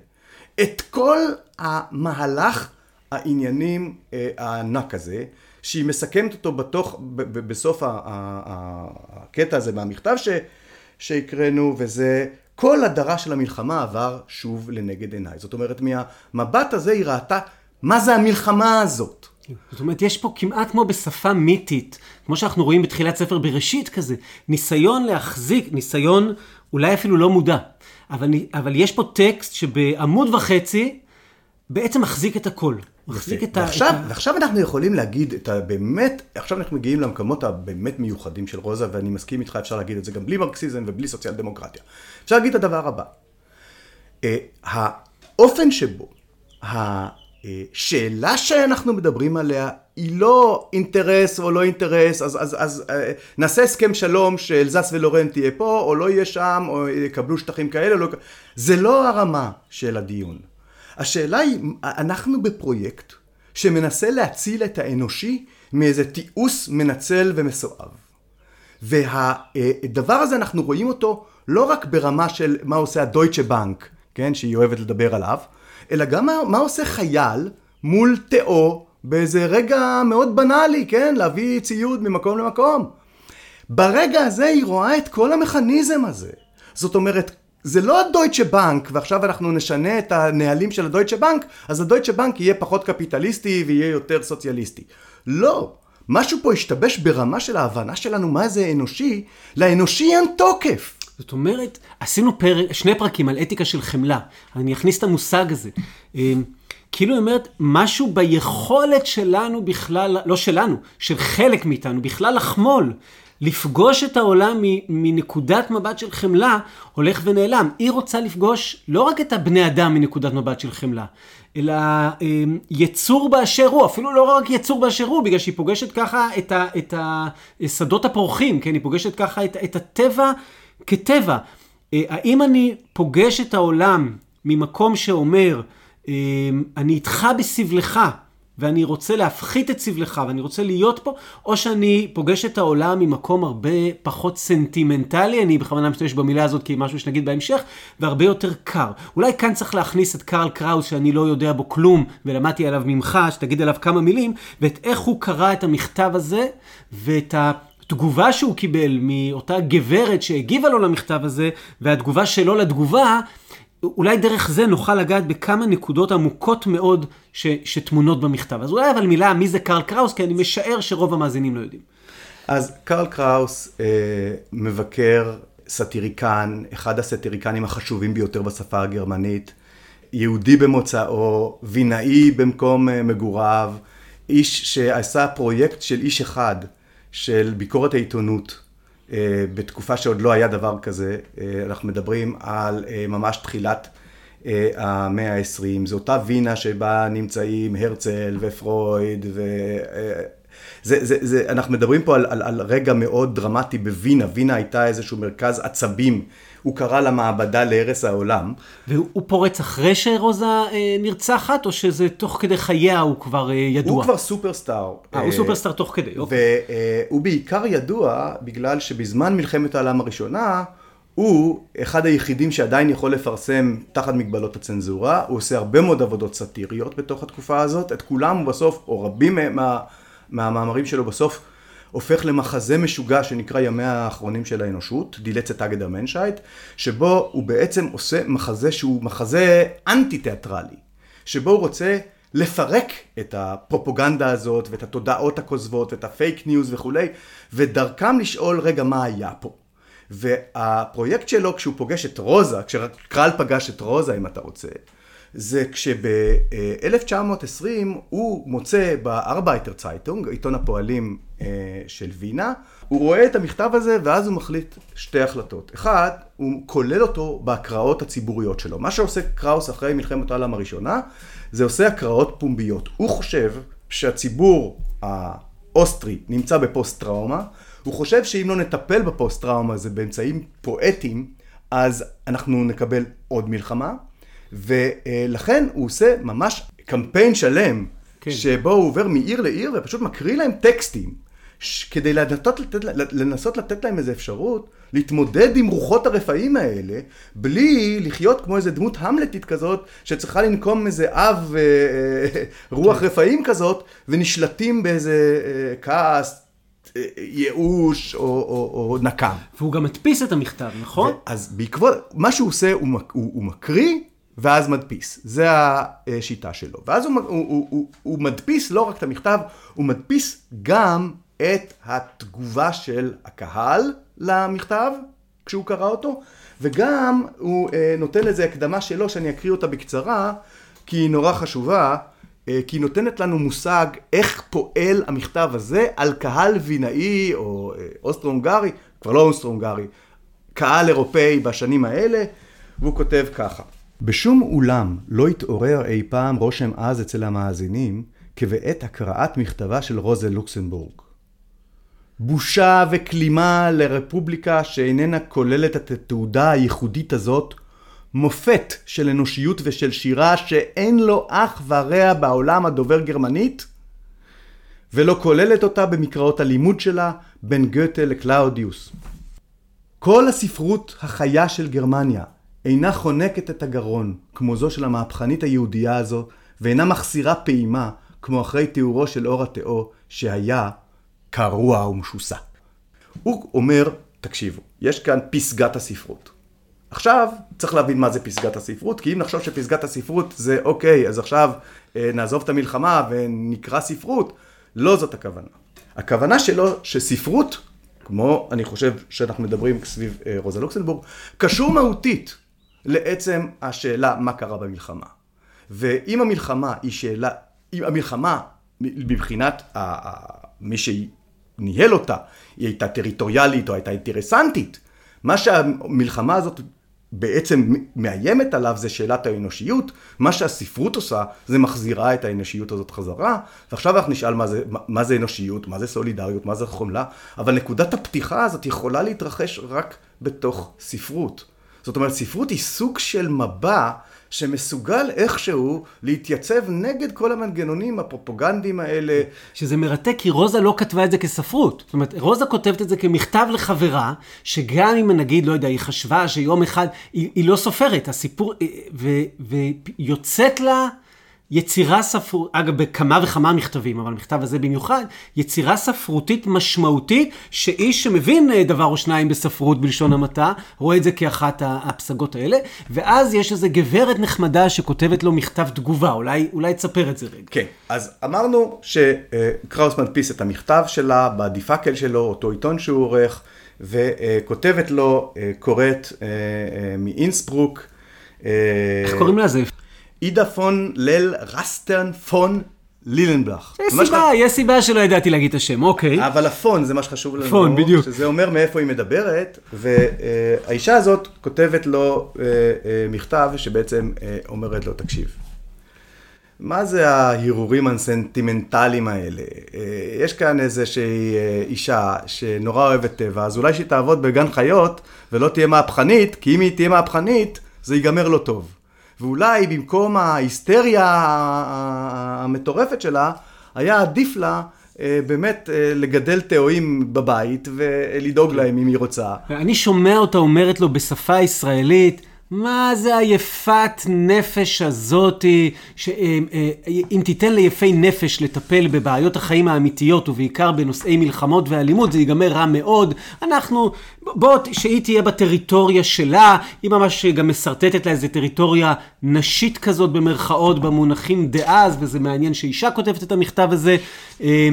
את כל המהלך העניינים אה, הענק הזה, שהיא מסכמת אותו בתוך, בסוף הקטע הזה מהמכתב שהקראנו, וזה כל הדרה של המלחמה עבר שוב לנגד עיניי. זאת אומרת, מהמבט הזה היא ראתה מה זה המלחמה הזאת. זאת אומרת, יש פה כמעט כמו בשפה מיתית, כמו שאנחנו רואים בתחילת ספר בראשית כזה, ניסיון להחזיק, ניסיון אולי אפילו לא מודע, אבל, אבל יש פה טקסט שבעמוד וחצי בעצם מחזיק את הכל. מחזיק את ועכשיו, ה... ועכשיו אנחנו יכולים להגיד את הבאמת, עכשיו אנחנו מגיעים למקומות הבאמת מיוחדים של רוזה, ואני מסכים איתך, אפשר להגיד את זה גם בלי מרקסיזם ובלי סוציאל דמוקרטיה. אפשר להגיד את הדבר הבא, אה, האופן שבו שאלה שאנחנו מדברים עליה היא לא אינטרס או לא אינטרס, אז, אז, אז אה, נעשה הסכם שלום שאלזס ולורן תהיה פה, או לא יהיה שם, או יקבלו שטחים כאלה, לא... זה לא הרמה של הדיון. השאלה היא, אנחנו בפרויקט שמנסה להציל את האנושי מאיזה תיעוש מנצל ומסואב. והדבר הזה אנחנו רואים אותו לא רק ברמה של מה עושה הדויטשה בנק, כן, שהיא אוהבת לדבר עליו, אלא גם מה, מה עושה חייל מול תאו באיזה רגע מאוד בנאלי, כן, להביא ציוד ממקום למקום. ברגע הזה היא רואה את כל המכניזם הזה. זאת אומרת, זה לא הדויטשה בנק, ועכשיו אנחנו נשנה את הנהלים של הדויטשה בנק, אז הדויטשה בנק יהיה פחות קפיטליסטי ויהיה יותר סוציאליסטי. לא. משהו פה השתבש ברמה של ההבנה שלנו מה זה אנושי, לאנושי אין תוקף. זאת אומרת, עשינו פרק, שני פרקים על אתיקה של חמלה. אני אכניס את המושג הזה. אמ, כאילו היא אומרת, משהו ביכולת שלנו בכלל, לא שלנו, של חלק מאיתנו, בכלל לחמול. לפגוש את העולם מנקודת מבט של חמלה, הולך ונעלם. היא רוצה לפגוש לא רק את הבני אדם מנקודת מבט של חמלה, אלא אה, יצור באשר הוא, אפילו לא רק יצור באשר הוא, בגלל שהיא פוגשת ככה את, ה, את השדות הפורחים, כן? היא פוגשת ככה את, את הטבע כטבע. אה, האם אני פוגש את העולם ממקום שאומר, אה, אני איתך בסבלך, ואני רוצה להפחית את סבלך ואני רוצה להיות פה, או שאני פוגש את העולם ממקום הרבה פחות סנטימנטלי, אני בכוונה משתמש במילה הזאת כי משהו שנגיד בהמשך, והרבה יותר קר. אולי כאן צריך להכניס את קרל קראוס שאני לא יודע בו כלום, ולמדתי עליו ממך, שתגיד עליו כמה מילים, ואת איך הוא קרא את המכתב הזה, ואת ה... תגובה שהוא קיבל מאותה גברת שהגיבה לו למכתב הזה, והתגובה שלו לתגובה, אולי דרך זה נוכל לגעת בכמה נקודות עמוקות מאוד ש, שטמונות במכתב. אז אולי אבל מילה, מי זה קרל קראוס? כי אני משער שרוב המאזינים לא יודעים. אז קרל קראוס אה, מבקר סאטיריקן, אחד הסאטיריקנים החשובים ביותר בשפה הגרמנית, יהודי במוצאו, וינאי במקום אה, מגוריו, איש שעשה פרויקט של איש אחד, של ביקורת העיתונות. אה, בתקופה שעוד לא היה דבר כזה, אה, אנחנו מדברים על אה, ממש תחילת המאה ה-20, זו אותה וינה שבה נמצאים הרצל ופרויד ו... זה, זה, זה, אנחנו מדברים פה על, על, על רגע מאוד דרמטי בווינה, וינה הייתה איזשהו מרכז עצבים הוא קרא למעבדה להרס העולם. והוא פורץ אחרי שרוזה אה, נרצחת, או שזה תוך כדי חייה הוא כבר אה, ידוע? הוא כבר סופרסטאר. אה, הוא סופרסטאר תוך כדי, אוקיי. והוא בעיקר ידוע בגלל שבזמן מלחמת העולם הראשונה, הוא אחד היחידים שעדיין יכול לפרסם תחת מגבלות הצנזורה, הוא עושה הרבה מאוד עבודות סאטיריות בתוך התקופה הזאת, את כולם הוא בסוף, או רבים מה, מהמאמרים שלו בסוף, הופך למחזה משוגע שנקרא ימיה האחרונים של האנושות, Die letzten Tage der Menschheit, שבו הוא בעצם עושה מחזה שהוא מחזה אנטי תיאטרלי, שבו הוא רוצה לפרק את הפרופוגנדה הזאת ואת התודעות הכוזבות ואת הפייק ניוז וכולי, ודרכם לשאול רגע מה היה פה. והפרויקט שלו כשהוא פוגש את רוזה, כשקרל פגש את רוזה אם אתה רוצה, זה כשב-1920 הוא מוצא בארבייטר צייטונג, עיתון הפועלים של וינה, הוא רואה את המכתב הזה ואז הוא מחליט שתי החלטות. אחד, הוא כולל אותו בהקראות הציבוריות שלו. מה שעושה קראוס אחרי מלחמת העולם הראשונה, זה עושה הקראות פומביות. הוא חושב שהציבור האוסטרי נמצא בפוסט טראומה, הוא חושב שאם לא נטפל בפוסט טראומה הזה באמצעים פואטיים, אז אנחנו נקבל עוד מלחמה. ולכן הוא עושה ממש קמפיין שלם, כן. שבו הוא עובר מעיר לעיר ופשוט מקריא להם טקסטים, כדי לנסות לתת, לנסות לתת להם איזו אפשרות להתמודד עם רוחות הרפאים האלה, בלי לחיות כמו איזה דמות המלטית כזאת, שצריכה לנקום איזה אב אה, אה, רוח כן. רפאים כזאת, ונשלטים באיזה אה, כעס, ייאוש או, או, או נקם. והוא גם מדפיס את המכתב, נכון? אז בעקבות, מה שהוא עושה, הוא, הוא, הוא מקריא ואז מדפיס. זה השיטה שלו. ואז הוא, הוא, הוא, הוא, הוא מדפיס לא רק את המכתב, הוא מדפיס גם את התגובה של הקהל למכתב, כשהוא קרא אותו, וגם הוא אה, נותן לזה הקדמה שלו, שאני אקריא אותה בקצרה, כי היא נורא חשובה, אה, כי היא נותנת לנו מושג איך פועל המכתב הזה על קהל וינאי או אה, אוסטרו-הונגרי, כבר לא אוסטרו-הונגרי, קהל אירופאי בשנים האלה, והוא כותב ככה: בשום אולם לא התעורר אי פעם רושם עז אצל המאזינים כבעת הקראת מכתבה של רוזה לוקסנבורג. בושה וכלימה לרפובליקה שאיננה כוללת את התעודה הייחודית הזאת, מופת של אנושיות ושל שירה שאין לו אח ורע בעולם הדובר גרמנית, ולא כוללת אותה במקראות הלימוד שלה, בין גתה לקלאודיוס. כל הספרות החיה של גרמניה אינה חונקת את הגרון, כמו זו של המהפכנית היהודייה הזו, ואינה מחסירה פעימה, כמו אחרי תיאורו של אור התאו, שהיה קרוע ומשוסע. הוא אומר, תקשיבו, יש כאן פסגת הספרות. עכשיו צריך להבין מה זה פסגת הספרות, כי אם נחשוב שפסגת הספרות זה אוקיי, אז עכשיו אה, נעזוב את המלחמה ונקרא ספרות, לא זאת הכוונה. הכוונה שלו שספרות, כמו אני חושב שאנחנו מדברים סביב אה, רוזה לוקסנבורג, קשור מהותית לעצם השאלה מה קרה במלחמה. ואם המלחמה היא שאלה, אם המלחמה מבחינת ה, ה, מי שניהל אותה, היא הייתה טריטוריאלית או הייתה אינטרסנטית, מה שהמלחמה הזאת בעצם מאיימת עליו זה שאלת האנושיות, מה שהספרות עושה זה מחזירה את האנושיות הזאת חזרה, ועכשיו אנחנו נשאל מה זה, מה זה אנושיות, מה זה סולידריות, מה זה חומלה, אבל נקודת הפתיחה הזאת יכולה להתרחש רק בתוך ספרות. זאת אומרת, ספרות היא סוג של מבע שמסוגל איכשהו להתייצב נגד כל המנגנונים הפרופוגנדיים האלה. שזה מרתק, כי רוזה לא כתבה את זה כספרות. זאת אומרת, רוזה כותבת את זה כמכתב לחברה, שגם אם נגיד, לא יודע, היא חשבה שיום אחד, היא, היא לא סופרת, הסיפור, ויוצאת לה... יצירה ספרותית, אגב, בכמה וכמה מכתבים, אבל המכתב הזה במיוחד, יצירה ספרותית משמעותית, שאיש שמבין אה, דבר או שניים בספרות בלשון המעטה, רואה את זה כאחת הפסגות האלה, ואז יש איזו גברת נחמדה שכותבת לו מכתב תגובה, אולי, אולי תספר את זה רגע. כן, אז אמרנו שקראוס מדפיס את המכתב שלה בדיפקל שלו, אותו עיתון שהוא עורך, וכותבת לו, אה, קוראת אה, מאינסברוק. איך קוראים לה זה? אידה פון ליל רסטרן פון לילנבלך. יש סיבה, יש סיבה שלא ידעתי להגיד את השם, אוקיי. אבל הפון זה מה שחשוב לנו. פון, בדיוק. שזה אומר מאיפה היא מדברת, והאישה הזאת כותבת לו אה, אה, מכתב שבעצם אה, אומרת לו, תקשיב. מה זה ההרהורים הסנטימנטליים האלה? יש כאן איזושהי אישה שנורא אוהבת טבע, אז אולי שהיא תעבוד בגן חיות ולא תהיה מהפכנית, כי אם היא תהיה מהפכנית, זה ייגמר לא טוב. ואולי במקום ההיסטריה המטורפת שלה, היה עדיף לה אה, באמת אה, לגדל תאואים בבית ולדאוג להם אם היא רוצה. אני שומע אותה אומרת לו בשפה ישראלית, מה זה היפת נפש הזאתי, שאם אה, אה, תיתן ליפי נפש לטפל בבעיות החיים האמיתיות ובעיקר בנושאי מלחמות ואלימות זה ייגמר רע מאוד. אנחנו, בוא, שהיא תהיה בטריטוריה שלה, היא ממש גם משרטטת לה איזה טריטוריה נשית כזאת במרכאות במונחים דאז, וזה מעניין שאישה כותבת את המכתב הזה. אה,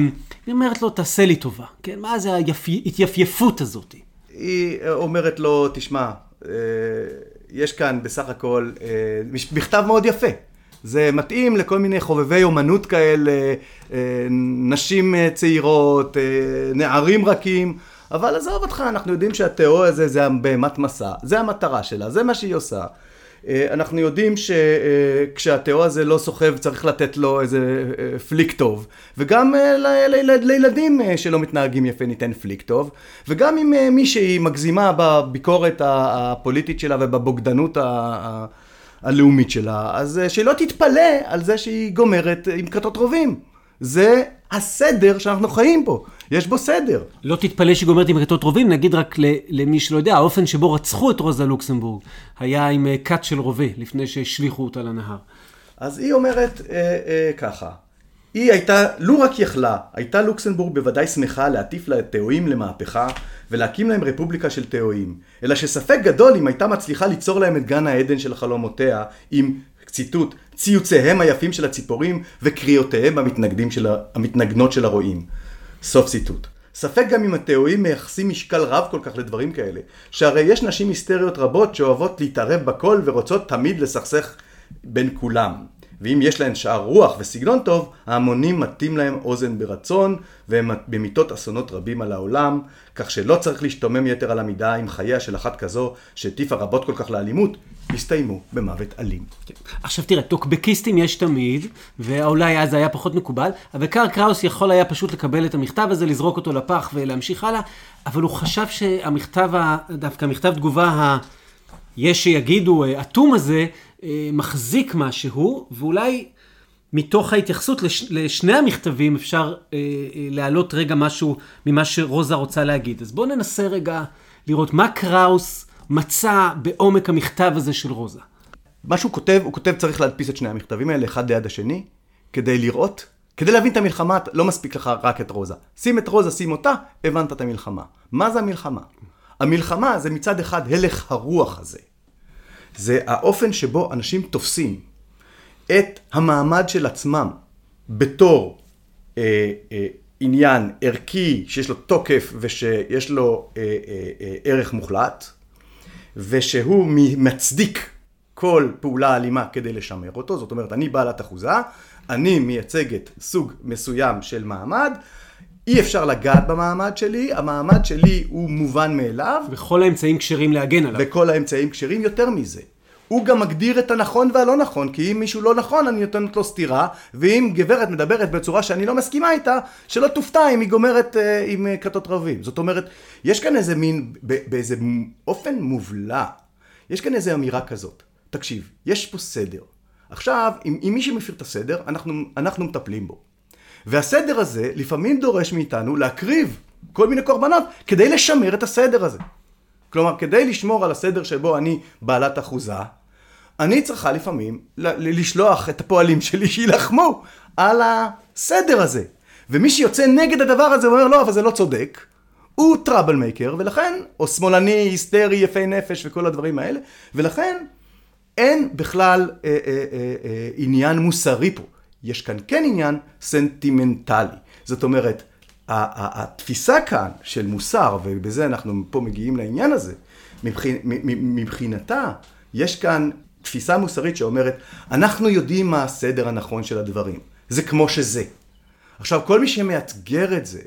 היא אומרת לו, תעשה לי טובה, כן? מה זה ההתייפייפות הזאת? היא אומרת לו, תשמע, יש כאן בסך הכל אה, מכתב מאוד יפה. זה מתאים לכל מיני חובבי אומנות כאלה, אה, נשים אה, צעירות, נערים רכים, אבל עזוב אותך, אנחנו יודעים שהתיאוריה הזה זה הבהמת מסע, זה המטרה שלה, זה מה שהיא עושה. אה, אנחנו יודעים שכשהתיאור הזה לא סוחב צריך לתת לו איזה אה, פליק טוב. וגם אה, לילדים שלא מתנהגים יפה ניתן פליק טוב. וגם אם מישהי מגזימה בביקורת הפוליטית שלה ובבוגדנות הלאומית שלה אז שלא תתפלא על זה שהיא גומרת עם כתות רובים זה הסדר שאנחנו חיים בו. יש בו סדר. לא תתפלא שהיא גומרת עם רקטות רובים, נגיד רק למי שלא יודע, האופן שבו רצחו את רוזה לוקסמבורג היה עם אה, כת של רובה, לפני שהשליכו אותה לנהר. אז היא אומרת אה, אה, ככה, היא הייתה, לו רק יכלה, הייתה לוקסמבורג בוודאי שמחה להטיף לתאואים למהפכה ולהקים להם רפובליקה של תאואים, אלא שספק גדול אם הייתה מצליחה ליצור להם את גן העדן של חלומותיה, עם ציטוט, ציוציהם היפים של הציפורים וקריאותיהם המתנגדים של, המתנגנות של הרועים. סוף ציטוט. ספק גם אם התיאורים מייחסים משקל רב כל כך לדברים כאלה, שהרי יש נשים היסטריות רבות שאוהבות להתערב בכל ורוצות תמיד לסכסך בין כולם. ואם יש להן שאר רוח וסגנון טוב, ההמונים מטים להם אוזן ברצון, והם במיתות אסונות רבים על העולם, כך שלא צריך להשתומם יתר על המידה עם חייה של אחת כזו, שהטיפה רבות כל כך לאלימות, הסתיימו במוות אלים. עכשיו תראה, טוקבקיסטים יש תמיד, ואולי אז היה פחות מקובל, אבל קאר קראוס יכול היה פשוט לקבל את המכתב הזה, לזרוק אותו לפח ולהמשיך הלאה, אבל הוא חשב שהמכתב, דווקא מכתב תגובה ה... יש שיגידו, אטום הזה, אה, מחזיק משהו, ואולי מתוך ההתייחסות לש, לשני המכתבים אפשר אה, אה, להעלות רגע משהו ממה שרוזה רוצה להגיד. אז בואו ננסה רגע לראות מה קראוס מצא בעומק המכתב הזה של רוזה. מה שהוא כותב, הוא כותב צריך להדפיס את שני המכתבים האלה, אחד ליד השני, כדי לראות, כדי להבין את המלחמה, לא מספיק לך רק את רוזה. שים את רוזה, שים אותה, הבנת את המלחמה. מה זה המלחמה? המלחמה זה מצד אחד הלך הרוח הזה. זה האופן שבו אנשים תופסים את המעמד של עצמם בתור אה, אה, עניין ערכי שיש לו תוקף ושיש לו אה, אה, אה, ערך מוחלט, ושהוא מצדיק כל פעולה אלימה כדי לשמר אותו, זאת אומרת, אני בעלת אחוזה, אני מייצגת סוג מסוים של מעמד, אי אפשר לגעת במעמד שלי, המעמד שלי הוא מובן מאליו. וכל האמצעים כשרים להגן עליו. וכל האמצעים כשרים יותר מזה. הוא גם מגדיר את הנכון והלא נכון, כי אם מישהו לא נכון, אני נותנת לו סטירה, ואם גברת מדברת בצורה שאני לא מסכימה איתה, שלא תופתע אם היא גומרת אה, עם אה, כתות רבים. זאת אומרת, יש כאן איזה מין, באיזה אופן מובלע, יש כאן איזה אמירה כזאת. תקשיב, יש פה סדר. עכשיו, אם, אם מישהו מפיר את הסדר, אנחנו, אנחנו מטפלים בו. והסדר הזה לפעמים דורש מאיתנו להקריב כל מיני קורבנות כדי לשמר את הסדר הזה. כלומר, כדי לשמור על הסדר שבו אני בעלת אחוזה, אני צריכה לפעמים לשלוח את הפועלים שלי שיילחמו על הסדר הזה. ומי שיוצא נגד הדבר הזה ואומר לא, אבל זה לא צודק, הוא טראבל מייקר, ולכן, או שמאלני, היסטרי, יפי נפש וכל הדברים האלה, ולכן אין בכלל אה, אה, אה, אה, עניין מוסרי פה. יש כאן כן עניין סנטימנטלי. זאת אומרת, התפיסה כאן של מוסר, ובזה אנחנו פה מגיעים לעניין הזה, מבחינתה, יש כאן תפיסה מוסרית שאומרת, אנחנו יודעים מה הסדר הנכון של הדברים. זה כמו שזה. עכשיו, כל מי שמאתגר את זה,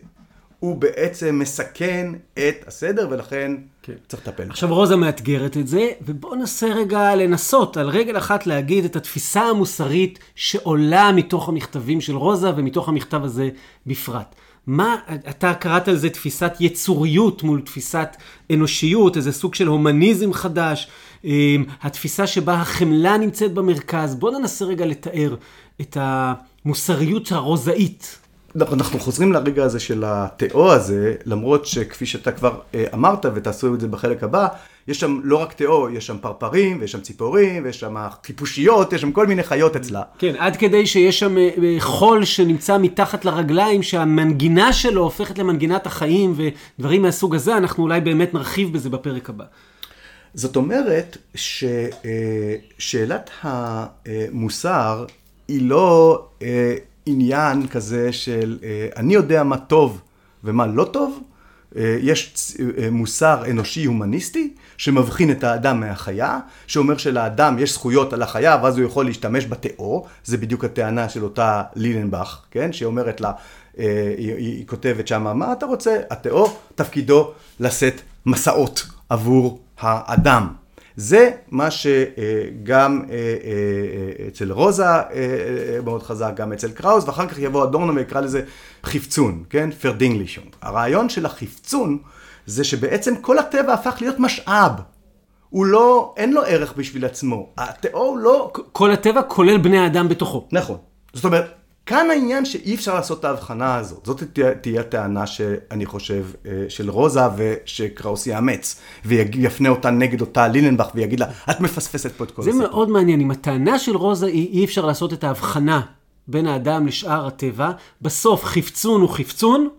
הוא בעצם מסכן את הסדר, ולכן כן. צריך לטפל. עכשיו רוזה מאתגרת את זה, ובואו ננסה רגע לנסות על רגל אחת להגיד את התפיסה המוסרית שעולה מתוך המכתבים של רוזה ומתוך המכתב הזה בפרט. מה, אתה קראת לזה תפיסת יצוריות מול תפיסת אנושיות, איזה סוג של הומניזם חדש, אמ, התפיסה שבה החמלה נמצאת במרכז. בוא ננסה רגע לתאר את המוסריות הרוזאית. אנחנו חוזרים לרגע הזה של התיאו הזה, למרות שכפי שאתה כבר אה, אמרת, ותעשו את זה בחלק הבא, יש שם לא רק תיאו, יש שם פרפרים, ויש שם ציפורים, ויש שם טיפושיות, יש שם כל מיני חיות אצלה. כן, עד כדי שיש שם אה, אה, חול שנמצא מתחת לרגליים, שהמנגינה שלו הופכת למנגינת החיים, ודברים מהסוג הזה, אנחנו אולי באמת נרחיב בזה בפרק הבא. זאת אומרת ששאלת המוסר היא לא עניין כזה של אני יודע מה טוב ומה לא טוב, יש מוסר אנושי הומניסטי שמבחין את האדם מהחיה, שאומר שלאדם יש זכויות על החיה ואז הוא יכול להשתמש בתיאו, זה בדיוק הטענה של אותה לילנבך, כן, שאומרת לה, היא, היא כותבת שמה, מה אתה רוצה? התיאו תפקידו לשאת מסעות עבור האדם. זה מה שגם אה, אה, אצל רוזה אה, מאוד חזק, גם אצל קראוס, ואחר כך יבוא אדורנו ויקרא לזה חפצון, כן? פרדינגלישון. הרעיון של החפצון זה שבעצם כל הטבע הפך להיות משאב. הוא לא, אין לו ערך בשביל עצמו. התיאור לא... כל הטבע כולל בני האדם בתוכו. נכון. זאת אומרת, כאן העניין שאי אפשר לעשות את ההבחנה הזאת. זאת תהיה, הטענה שאני חושב אה, של רוזה ושקראוס יאמץ, ויפנה אותה נגד אותה לילנבך ויגיד לה, את מפספסת פה את כל הסיפור. זה מאוד מעניין. אם הטענה של רוזה היא אי אפשר לעשות את ההבחנה בין האדם לשאר הטבע, בסוף חפצון הוא חפצון,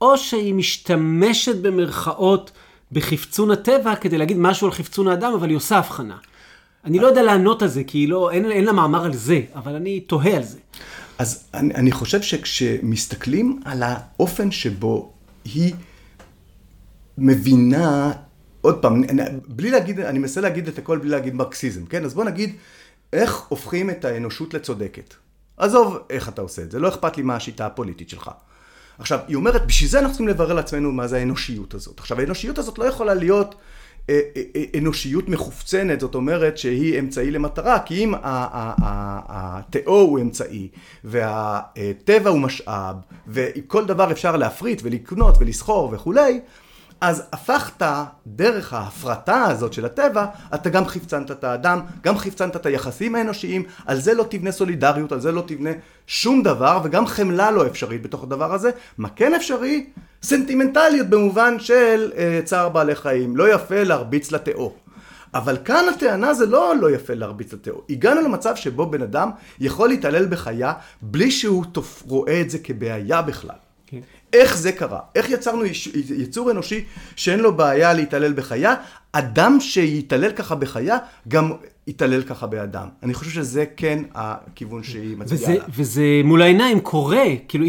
או שהיא משתמשת במרכאות בחפצון הטבע כדי להגיד משהו על חפצון האדם, אבל היא עושה הבחנה. אני לא יודע לענות על זה, כי לא, אין, אין לה מאמר על זה, אבל אני תוהה על זה. אז אני, אני חושב שכשמסתכלים על האופן שבו היא מבינה, עוד פעם, בלי להגיד, אני מנסה להגיד את הכל בלי להגיד מרקסיזם, כן? אז בוא נגיד, איך הופכים את האנושות לצודקת? עזוב איך אתה עושה את זה, לא אכפת לי מה השיטה הפוליטית שלך. עכשיו, היא אומרת, בשביל זה אנחנו צריכים לברר לעצמנו מה זה האנושיות הזאת. עכשיו, האנושיות הזאת לא יכולה להיות אנושיות מחופצנת, זאת אומרת שהיא אמצעי למטרה, כי אם התיאו הוא אמצעי, והטבע הוא משאב, וכל דבר אפשר להפריט ולקנות ולסחור וכולי, אז הפכת, דרך ההפרטה הזאת של הטבע, אתה גם חפצנת את האדם, גם חפצנת את היחסים האנושיים, על זה לא תבנה סולידריות, על זה לא תבנה שום דבר, וגם חמלה לא אפשרית בתוך הדבר הזה. מה כן אפשרי? סנטימנטליות במובן של אה, צער בעלי חיים. לא יפה להרביץ לטאור. אבל כאן הטענה זה לא לא יפה להרביץ לטאור. הגענו למצב שבו בן אדם יכול להתעלל בחיה בלי שהוא תופ... רואה את זה כבעיה בכלל. איך זה קרה? איך יצרנו יצור אנושי שאין לו בעיה להתעלל בחיה? אדם שיתעלל ככה בחיה, גם יתעלל ככה באדם. אני חושב שזה כן הכיוון שהיא מצביעה עליו. וזה מול העיניים קורה, כאילו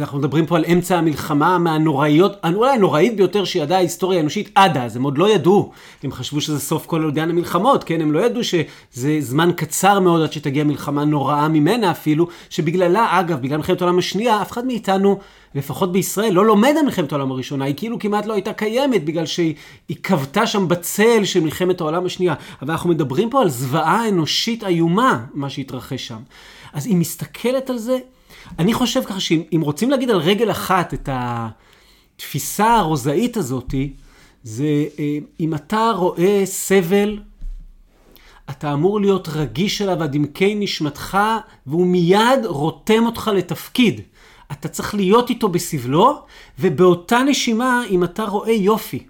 אנחנו מדברים פה על אמצע המלחמה מהנוראיות, אולי הנוראית ביותר שידעה ההיסטוריה האנושית עד אז, הם עוד לא ידעו, הם חשבו שזה סוף כל עודיין המלחמות, כן? הם לא ידעו שזה זמן קצר מאוד עד שתגיע מלחמה נוראה ממנה אפילו, שבגללה, אגב, בגלל מלחמת העולם השנייה, אף אחד מאיתנו... לפחות בישראל, לא לומד על מלחמת העולם הראשונה, היא כאילו כמעט לא הייתה קיימת, בגלל שהיא כבתה שם בצל של מלחמת העולם השנייה. אבל אנחנו מדברים פה על זוועה אנושית איומה, מה שהתרחש שם. אז היא מסתכלת על זה, אני חושב ככה שאם רוצים להגיד על רגל אחת את התפיסה הרוזאית הזאתי, זה אה, אם אתה רואה סבל, אתה אמור להיות רגיש אליו עד עמקי נשמתך, והוא מיד רותם אותך לתפקיד. אתה צריך להיות איתו בסבלו, ובאותה נשימה, אם אתה רואה יופי,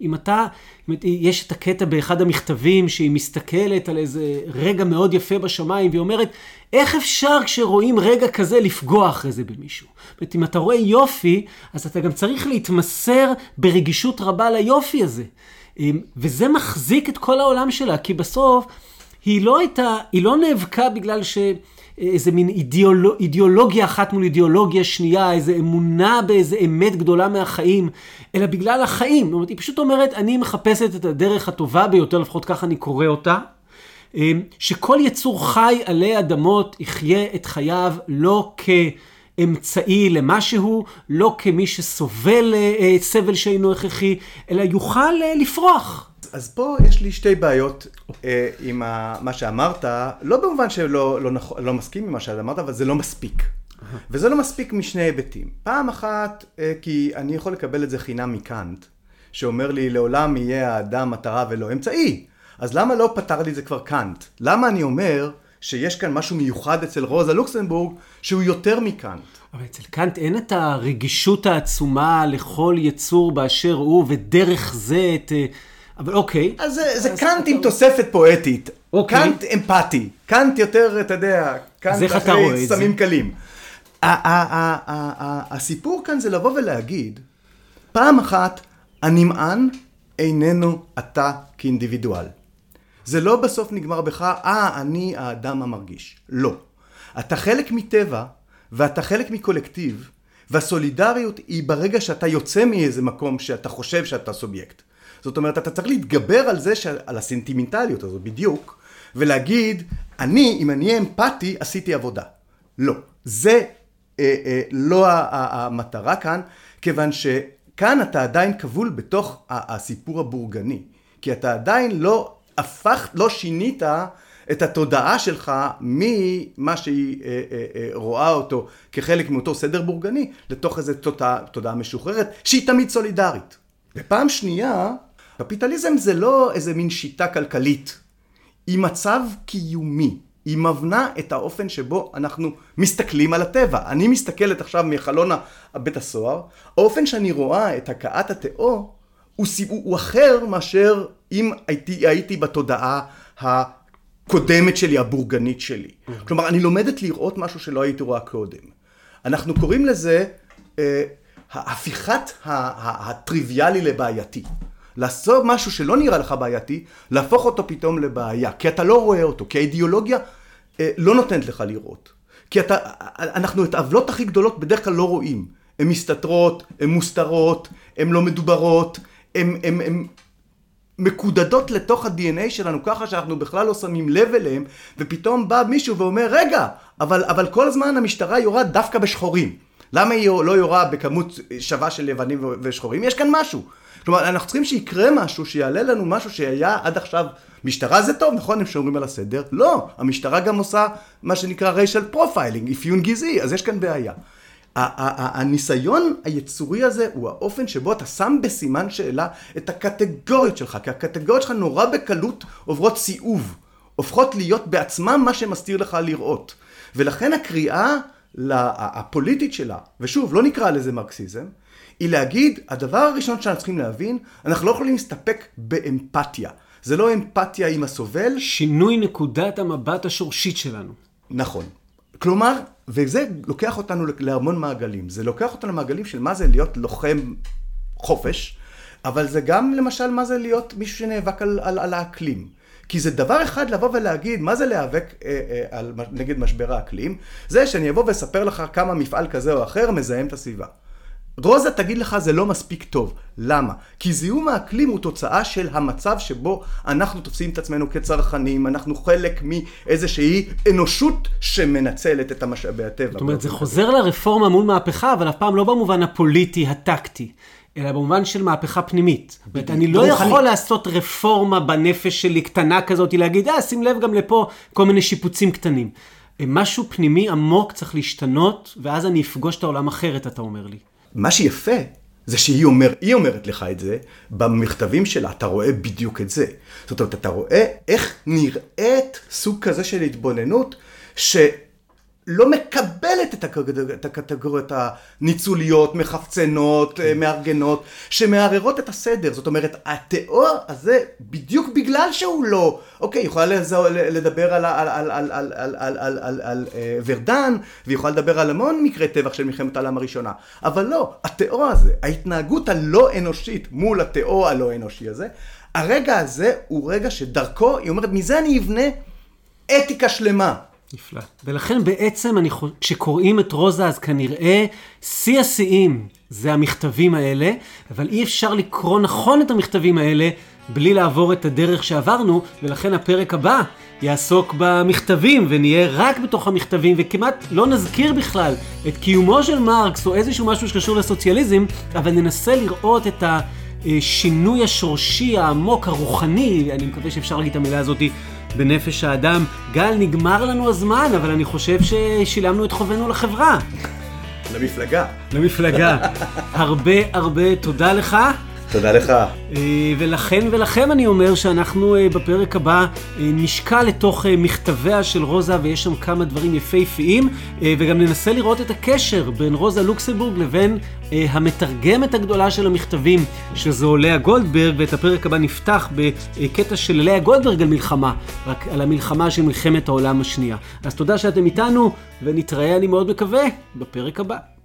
אם אתה, אם יש את הקטע באחד המכתבים שהיא מסתכלת על איזה רגע מאוד יפה בשמיים, והיא אומרת, איך אפשר כשרואים רגע כזה לפגוע אחרי זה במישהו? זאת אומרת, אם אתה רואה יופי, אז אתה גם צריך להתמסר ברגישות רבה ליופי הזה. אמ, וזה מחזיק את כל העולם שלה, כי בסוף היא לא הייתה, היא לא נאבקה בגלל ש... איזה מין אידיאולוג, אידיאולוגיה אחת מול אידיאולוגיה שנייה, איזה אמונה באיזה אמת גדולה מהחיים, אלא בגלל החיים. זאת אומרת, היא פשוט אומרת, אני מחפשת את הדרך הטובה ביותר, לפחות ככה אני קורא אותה, אמ, שכל יצור חי עלי אדמות יחיה את חייו לא כאמצעי למשהו, לא כמי שסובל אה, סבל שאינו הכרחי, אלא יוכל אה, לפרוח. אז פה יש לי שתי בעיות אה, עם ה, מה שאמרת, לא במובן שלא לא, לא, לא מסכים עם מה שאמרת, אבל זה לא מספיק. וזה לא מספיק משני היבטים. פעם אחת, אה, כי אני יכול לקבל את זה חינם מקאנט, שאומר לי, לעולם יהיה האדם מטרה ולא אמצעי. אז למה לא פתר לי את זה כבר קאנט? למה אני אומר שיש כאן משהו מיוחד אצל רוזה לוקסמבורג, שהוא יותר מקאנט? אבל אצל קאנט אין את הרגישות העצומה לכל יצור באשר הוא, ודרך זה את... אה, אבל אוקיי. אז זה, זה קאנט עם תוספת פואטית. אוקיי. קאנט אמפתי. קאנט יותר, אתה יודע, קאנט אחרי סמים קלים. הסיפור כאן זה לבוא ולהגיד, פעם אחת, הנמען איננו אתה כאינדיבידואל. זה לא בסוף נגמר בך, אה, אני האדם המרגיש. לא. אתה חלק מטבע, ואתה חלק מקולקטיב, והסולידריות היא ברגע שאתה יוצא מאיזה מקום שאתה חושב שאתה סובייקט. זאת אומרת, אתה צריך להתגבר על זה, על הסנטימנטליות הזו בדיוק, ולהגיד, אני, אם אני אהיה אמפתי, עשיתי עבודה. לא. זה אה, אה, לא המטרה כאן, כיוון שכאן אתה עדיין כבול בתוך הסיפור הבורגני. כי אתה עדיין לא הפכת, לא שינית את התודעה שלך ממה שהיא אה, אה, אה, רואה אותו כחלק מאותו סדר בורגני, לתוך איזו תודעה, תודעה משוחררת, שהיא תמיד סולידרית. ופעם שנייה, קפיטליזם זה לא איזה מין שיטה כלכלית, היא מצב קיומי. היא מבנה את האופן שבו אנחנו מסתכלים על הטבע. אני מסתכלת עכשיו מחלון בית הסוהר, האופן שאני רואה את הכאת התאו הוא, הוא, הוא אחר מאשר אם הייתי, הייתי בתודעה הקודמת שלי, הבורגנית שלי. כלומר, אני לומדת לראות משהו שלא הייתי רואה קודם. אנחנו קוראים לזה אה, ההפיכת הטריוויאלי לבעייתי. לעשות משהו שלא נראה לך בעייתי, להפוך אותו פתאום לבעיה, כי אתה לא רואה אותו, כי האידיאולוגיה אה, לא נותנת לך לראות. כי אתה, אנחנו את העוולות הכי גדולות בדרך כלל לא רואים. הן מסתתרות, הן מוסתרות, הן לא מדוברות, הן מקודדות לתוך ה-DNA שלנו ככה שאנחנו בכלל לא שמים לב אליהן, ופתאום בא מישהו ואומר, רגע, אבל, אבל כל הזמן המשטרה יורה דווקא בשחורים. למה היא לא יורה בכמות שווה של לבנים ושחורים? יש כאן משהו. כלומר, אנחנו צריכים שיקרה משהו, שיעלה לנו משהו שהיה עד עכשיו, משטרה זה טוב, נכון? הם שומרים על הסדר? לא, המשטרה גם עושה מה שנקרא racial profiling, אפיון גזעי, אז יש כאן בעיה. הניסיון היצורי הזה הוא האופן שבו אתה שם בסימן שאלה את הקטגוריות שלך, כי הקטגוריות שלך נורא בקלות עוברות סיאוב, הופכות להיות בעצמם מה שמסתיר לך לראות. ולכן הקריאה הפוליטית שלה, ושוב, לא נקרא לזה מרקסיזם, היא להגיד, הדבר הראשון שאנחנו צריכים להבין, אנחנו לא יכולים להסתפק באמפתיה. זה לא אמפתיה עם הסובל. שינוי נקודת המבט השורשית שלנו. נכון. כלומר, וזה לוקח אותנו להמון מעגלים. זה לוקח אותנו למעגלים של מה זה להיות לוחם חופש, אבל זה גם למשל מה זה להיות מישהו שנאבק על, על, על האקלים. כי זה דבר אחד לבוא ולהגיד מה זה להיאבק אה, אה, על, נגד משבר האקלים, זה שאני אבוא ואספר לך כמה מפעל כזה או אחר מזהם את הסביבה. רוזה תגיד לך זה לא מספיק טוב. למה? כי זיהום האקלים הוא תוצאה של המצב שבו אנחנו תופסים את עצמנו כצרכנים, אנחנו חלק מאיזושהי אנושות שמנצלת את המשאבי הטבע. זאת אומרת, זה חוזר לרפורמה מול מהפכה, אבל אף פעם לא במובן הפוליטי, הטקטי. אלא במובן של מהפכה פנימית. זאת אומרת, אני לא יכול לעשות רפורמה בנפש שלי קטנה כזאת, להגיד, אה, שים לב גם לפה כל מיני שיפוצים קטנים. משהו פנימי עמוק צריך להשתנות, ואז אני אפגוש את העולם אחרת, אתה אומר לי. מה שיפה זה שהיא אומר, היא אומרת לך את זה, במכתבים שלה אתה רואה בדיוק את זה. זאת אומרת, אתה רואה איך נראית סוג כזה של התבוננות, ש... לא מקבלת את הקטגוריות הניצוליות, מחפצנות, כן. מארגנות, שמערערות את הסדר. זאת אומרת, התיאור הזה, בדיוק בגלל שהוא לא, אוקיי, יכולה לדבר על, על, על, על, על, על, על, על, על, על ורדן, והיא יכולה לדבר על המון מקרי טבח של מלחמת העולם הראשונה. אבל לא, התיאור הזה, ההתנהגות הלא אנושית מול התיאור הלא אנושי הזה, הרגע הזה הוא רגע שדרכו, היא אומרת, מזה אני אבנה אתיקה שלמה. נפלא. ולכן בעצם אני, כשקוראים את רוזה אז כנראה שיא השיאים זה המכתבים האלה, אבל אי אפשר לקרוא נכון את המכתבים האלה בלי לעבור את הדרך שעברנו, ולכן הפרק הבא יעסוק במכתבים, ונהיה רק בתוך המכתבים, וכמעט לא נזכיר בכלל את קיומו של מרקס או איזשהו משהו שקשור לסוציאליזם, אבל ננסה לראות את השינוי השורשי העמוק, הרוחני, אני מקווה שאפשר להגיד את המילה הזאתי, בנפש האדם. גל, נגמר לנו הזמן, אבל אני חושב ששילמנו את חובנו לחברה. למפלגה. למפלגה. הרבה הרבה תודה לך. תודה לך. אה, ולכן ולכם אני אומר שאנחנו אה, בפרק הבא אה, נשקע לתוך מכתביה של רוזה ויש שם כמה דברים יפהפיים וגם ננסה לראות את הקשר בין רוזה לוקסמבורג לבין המתרגמת הגדולה של המכתבים שזו לאה גולדברג ואת הפרק הבא נפתח בקטע של לאה גולדברג על מלחמה, רק על המלחמה של מלחמת העולם השנייה. אז תודה שאתם איתנו ונתראה אני מאוד מקווה בפרק הבא.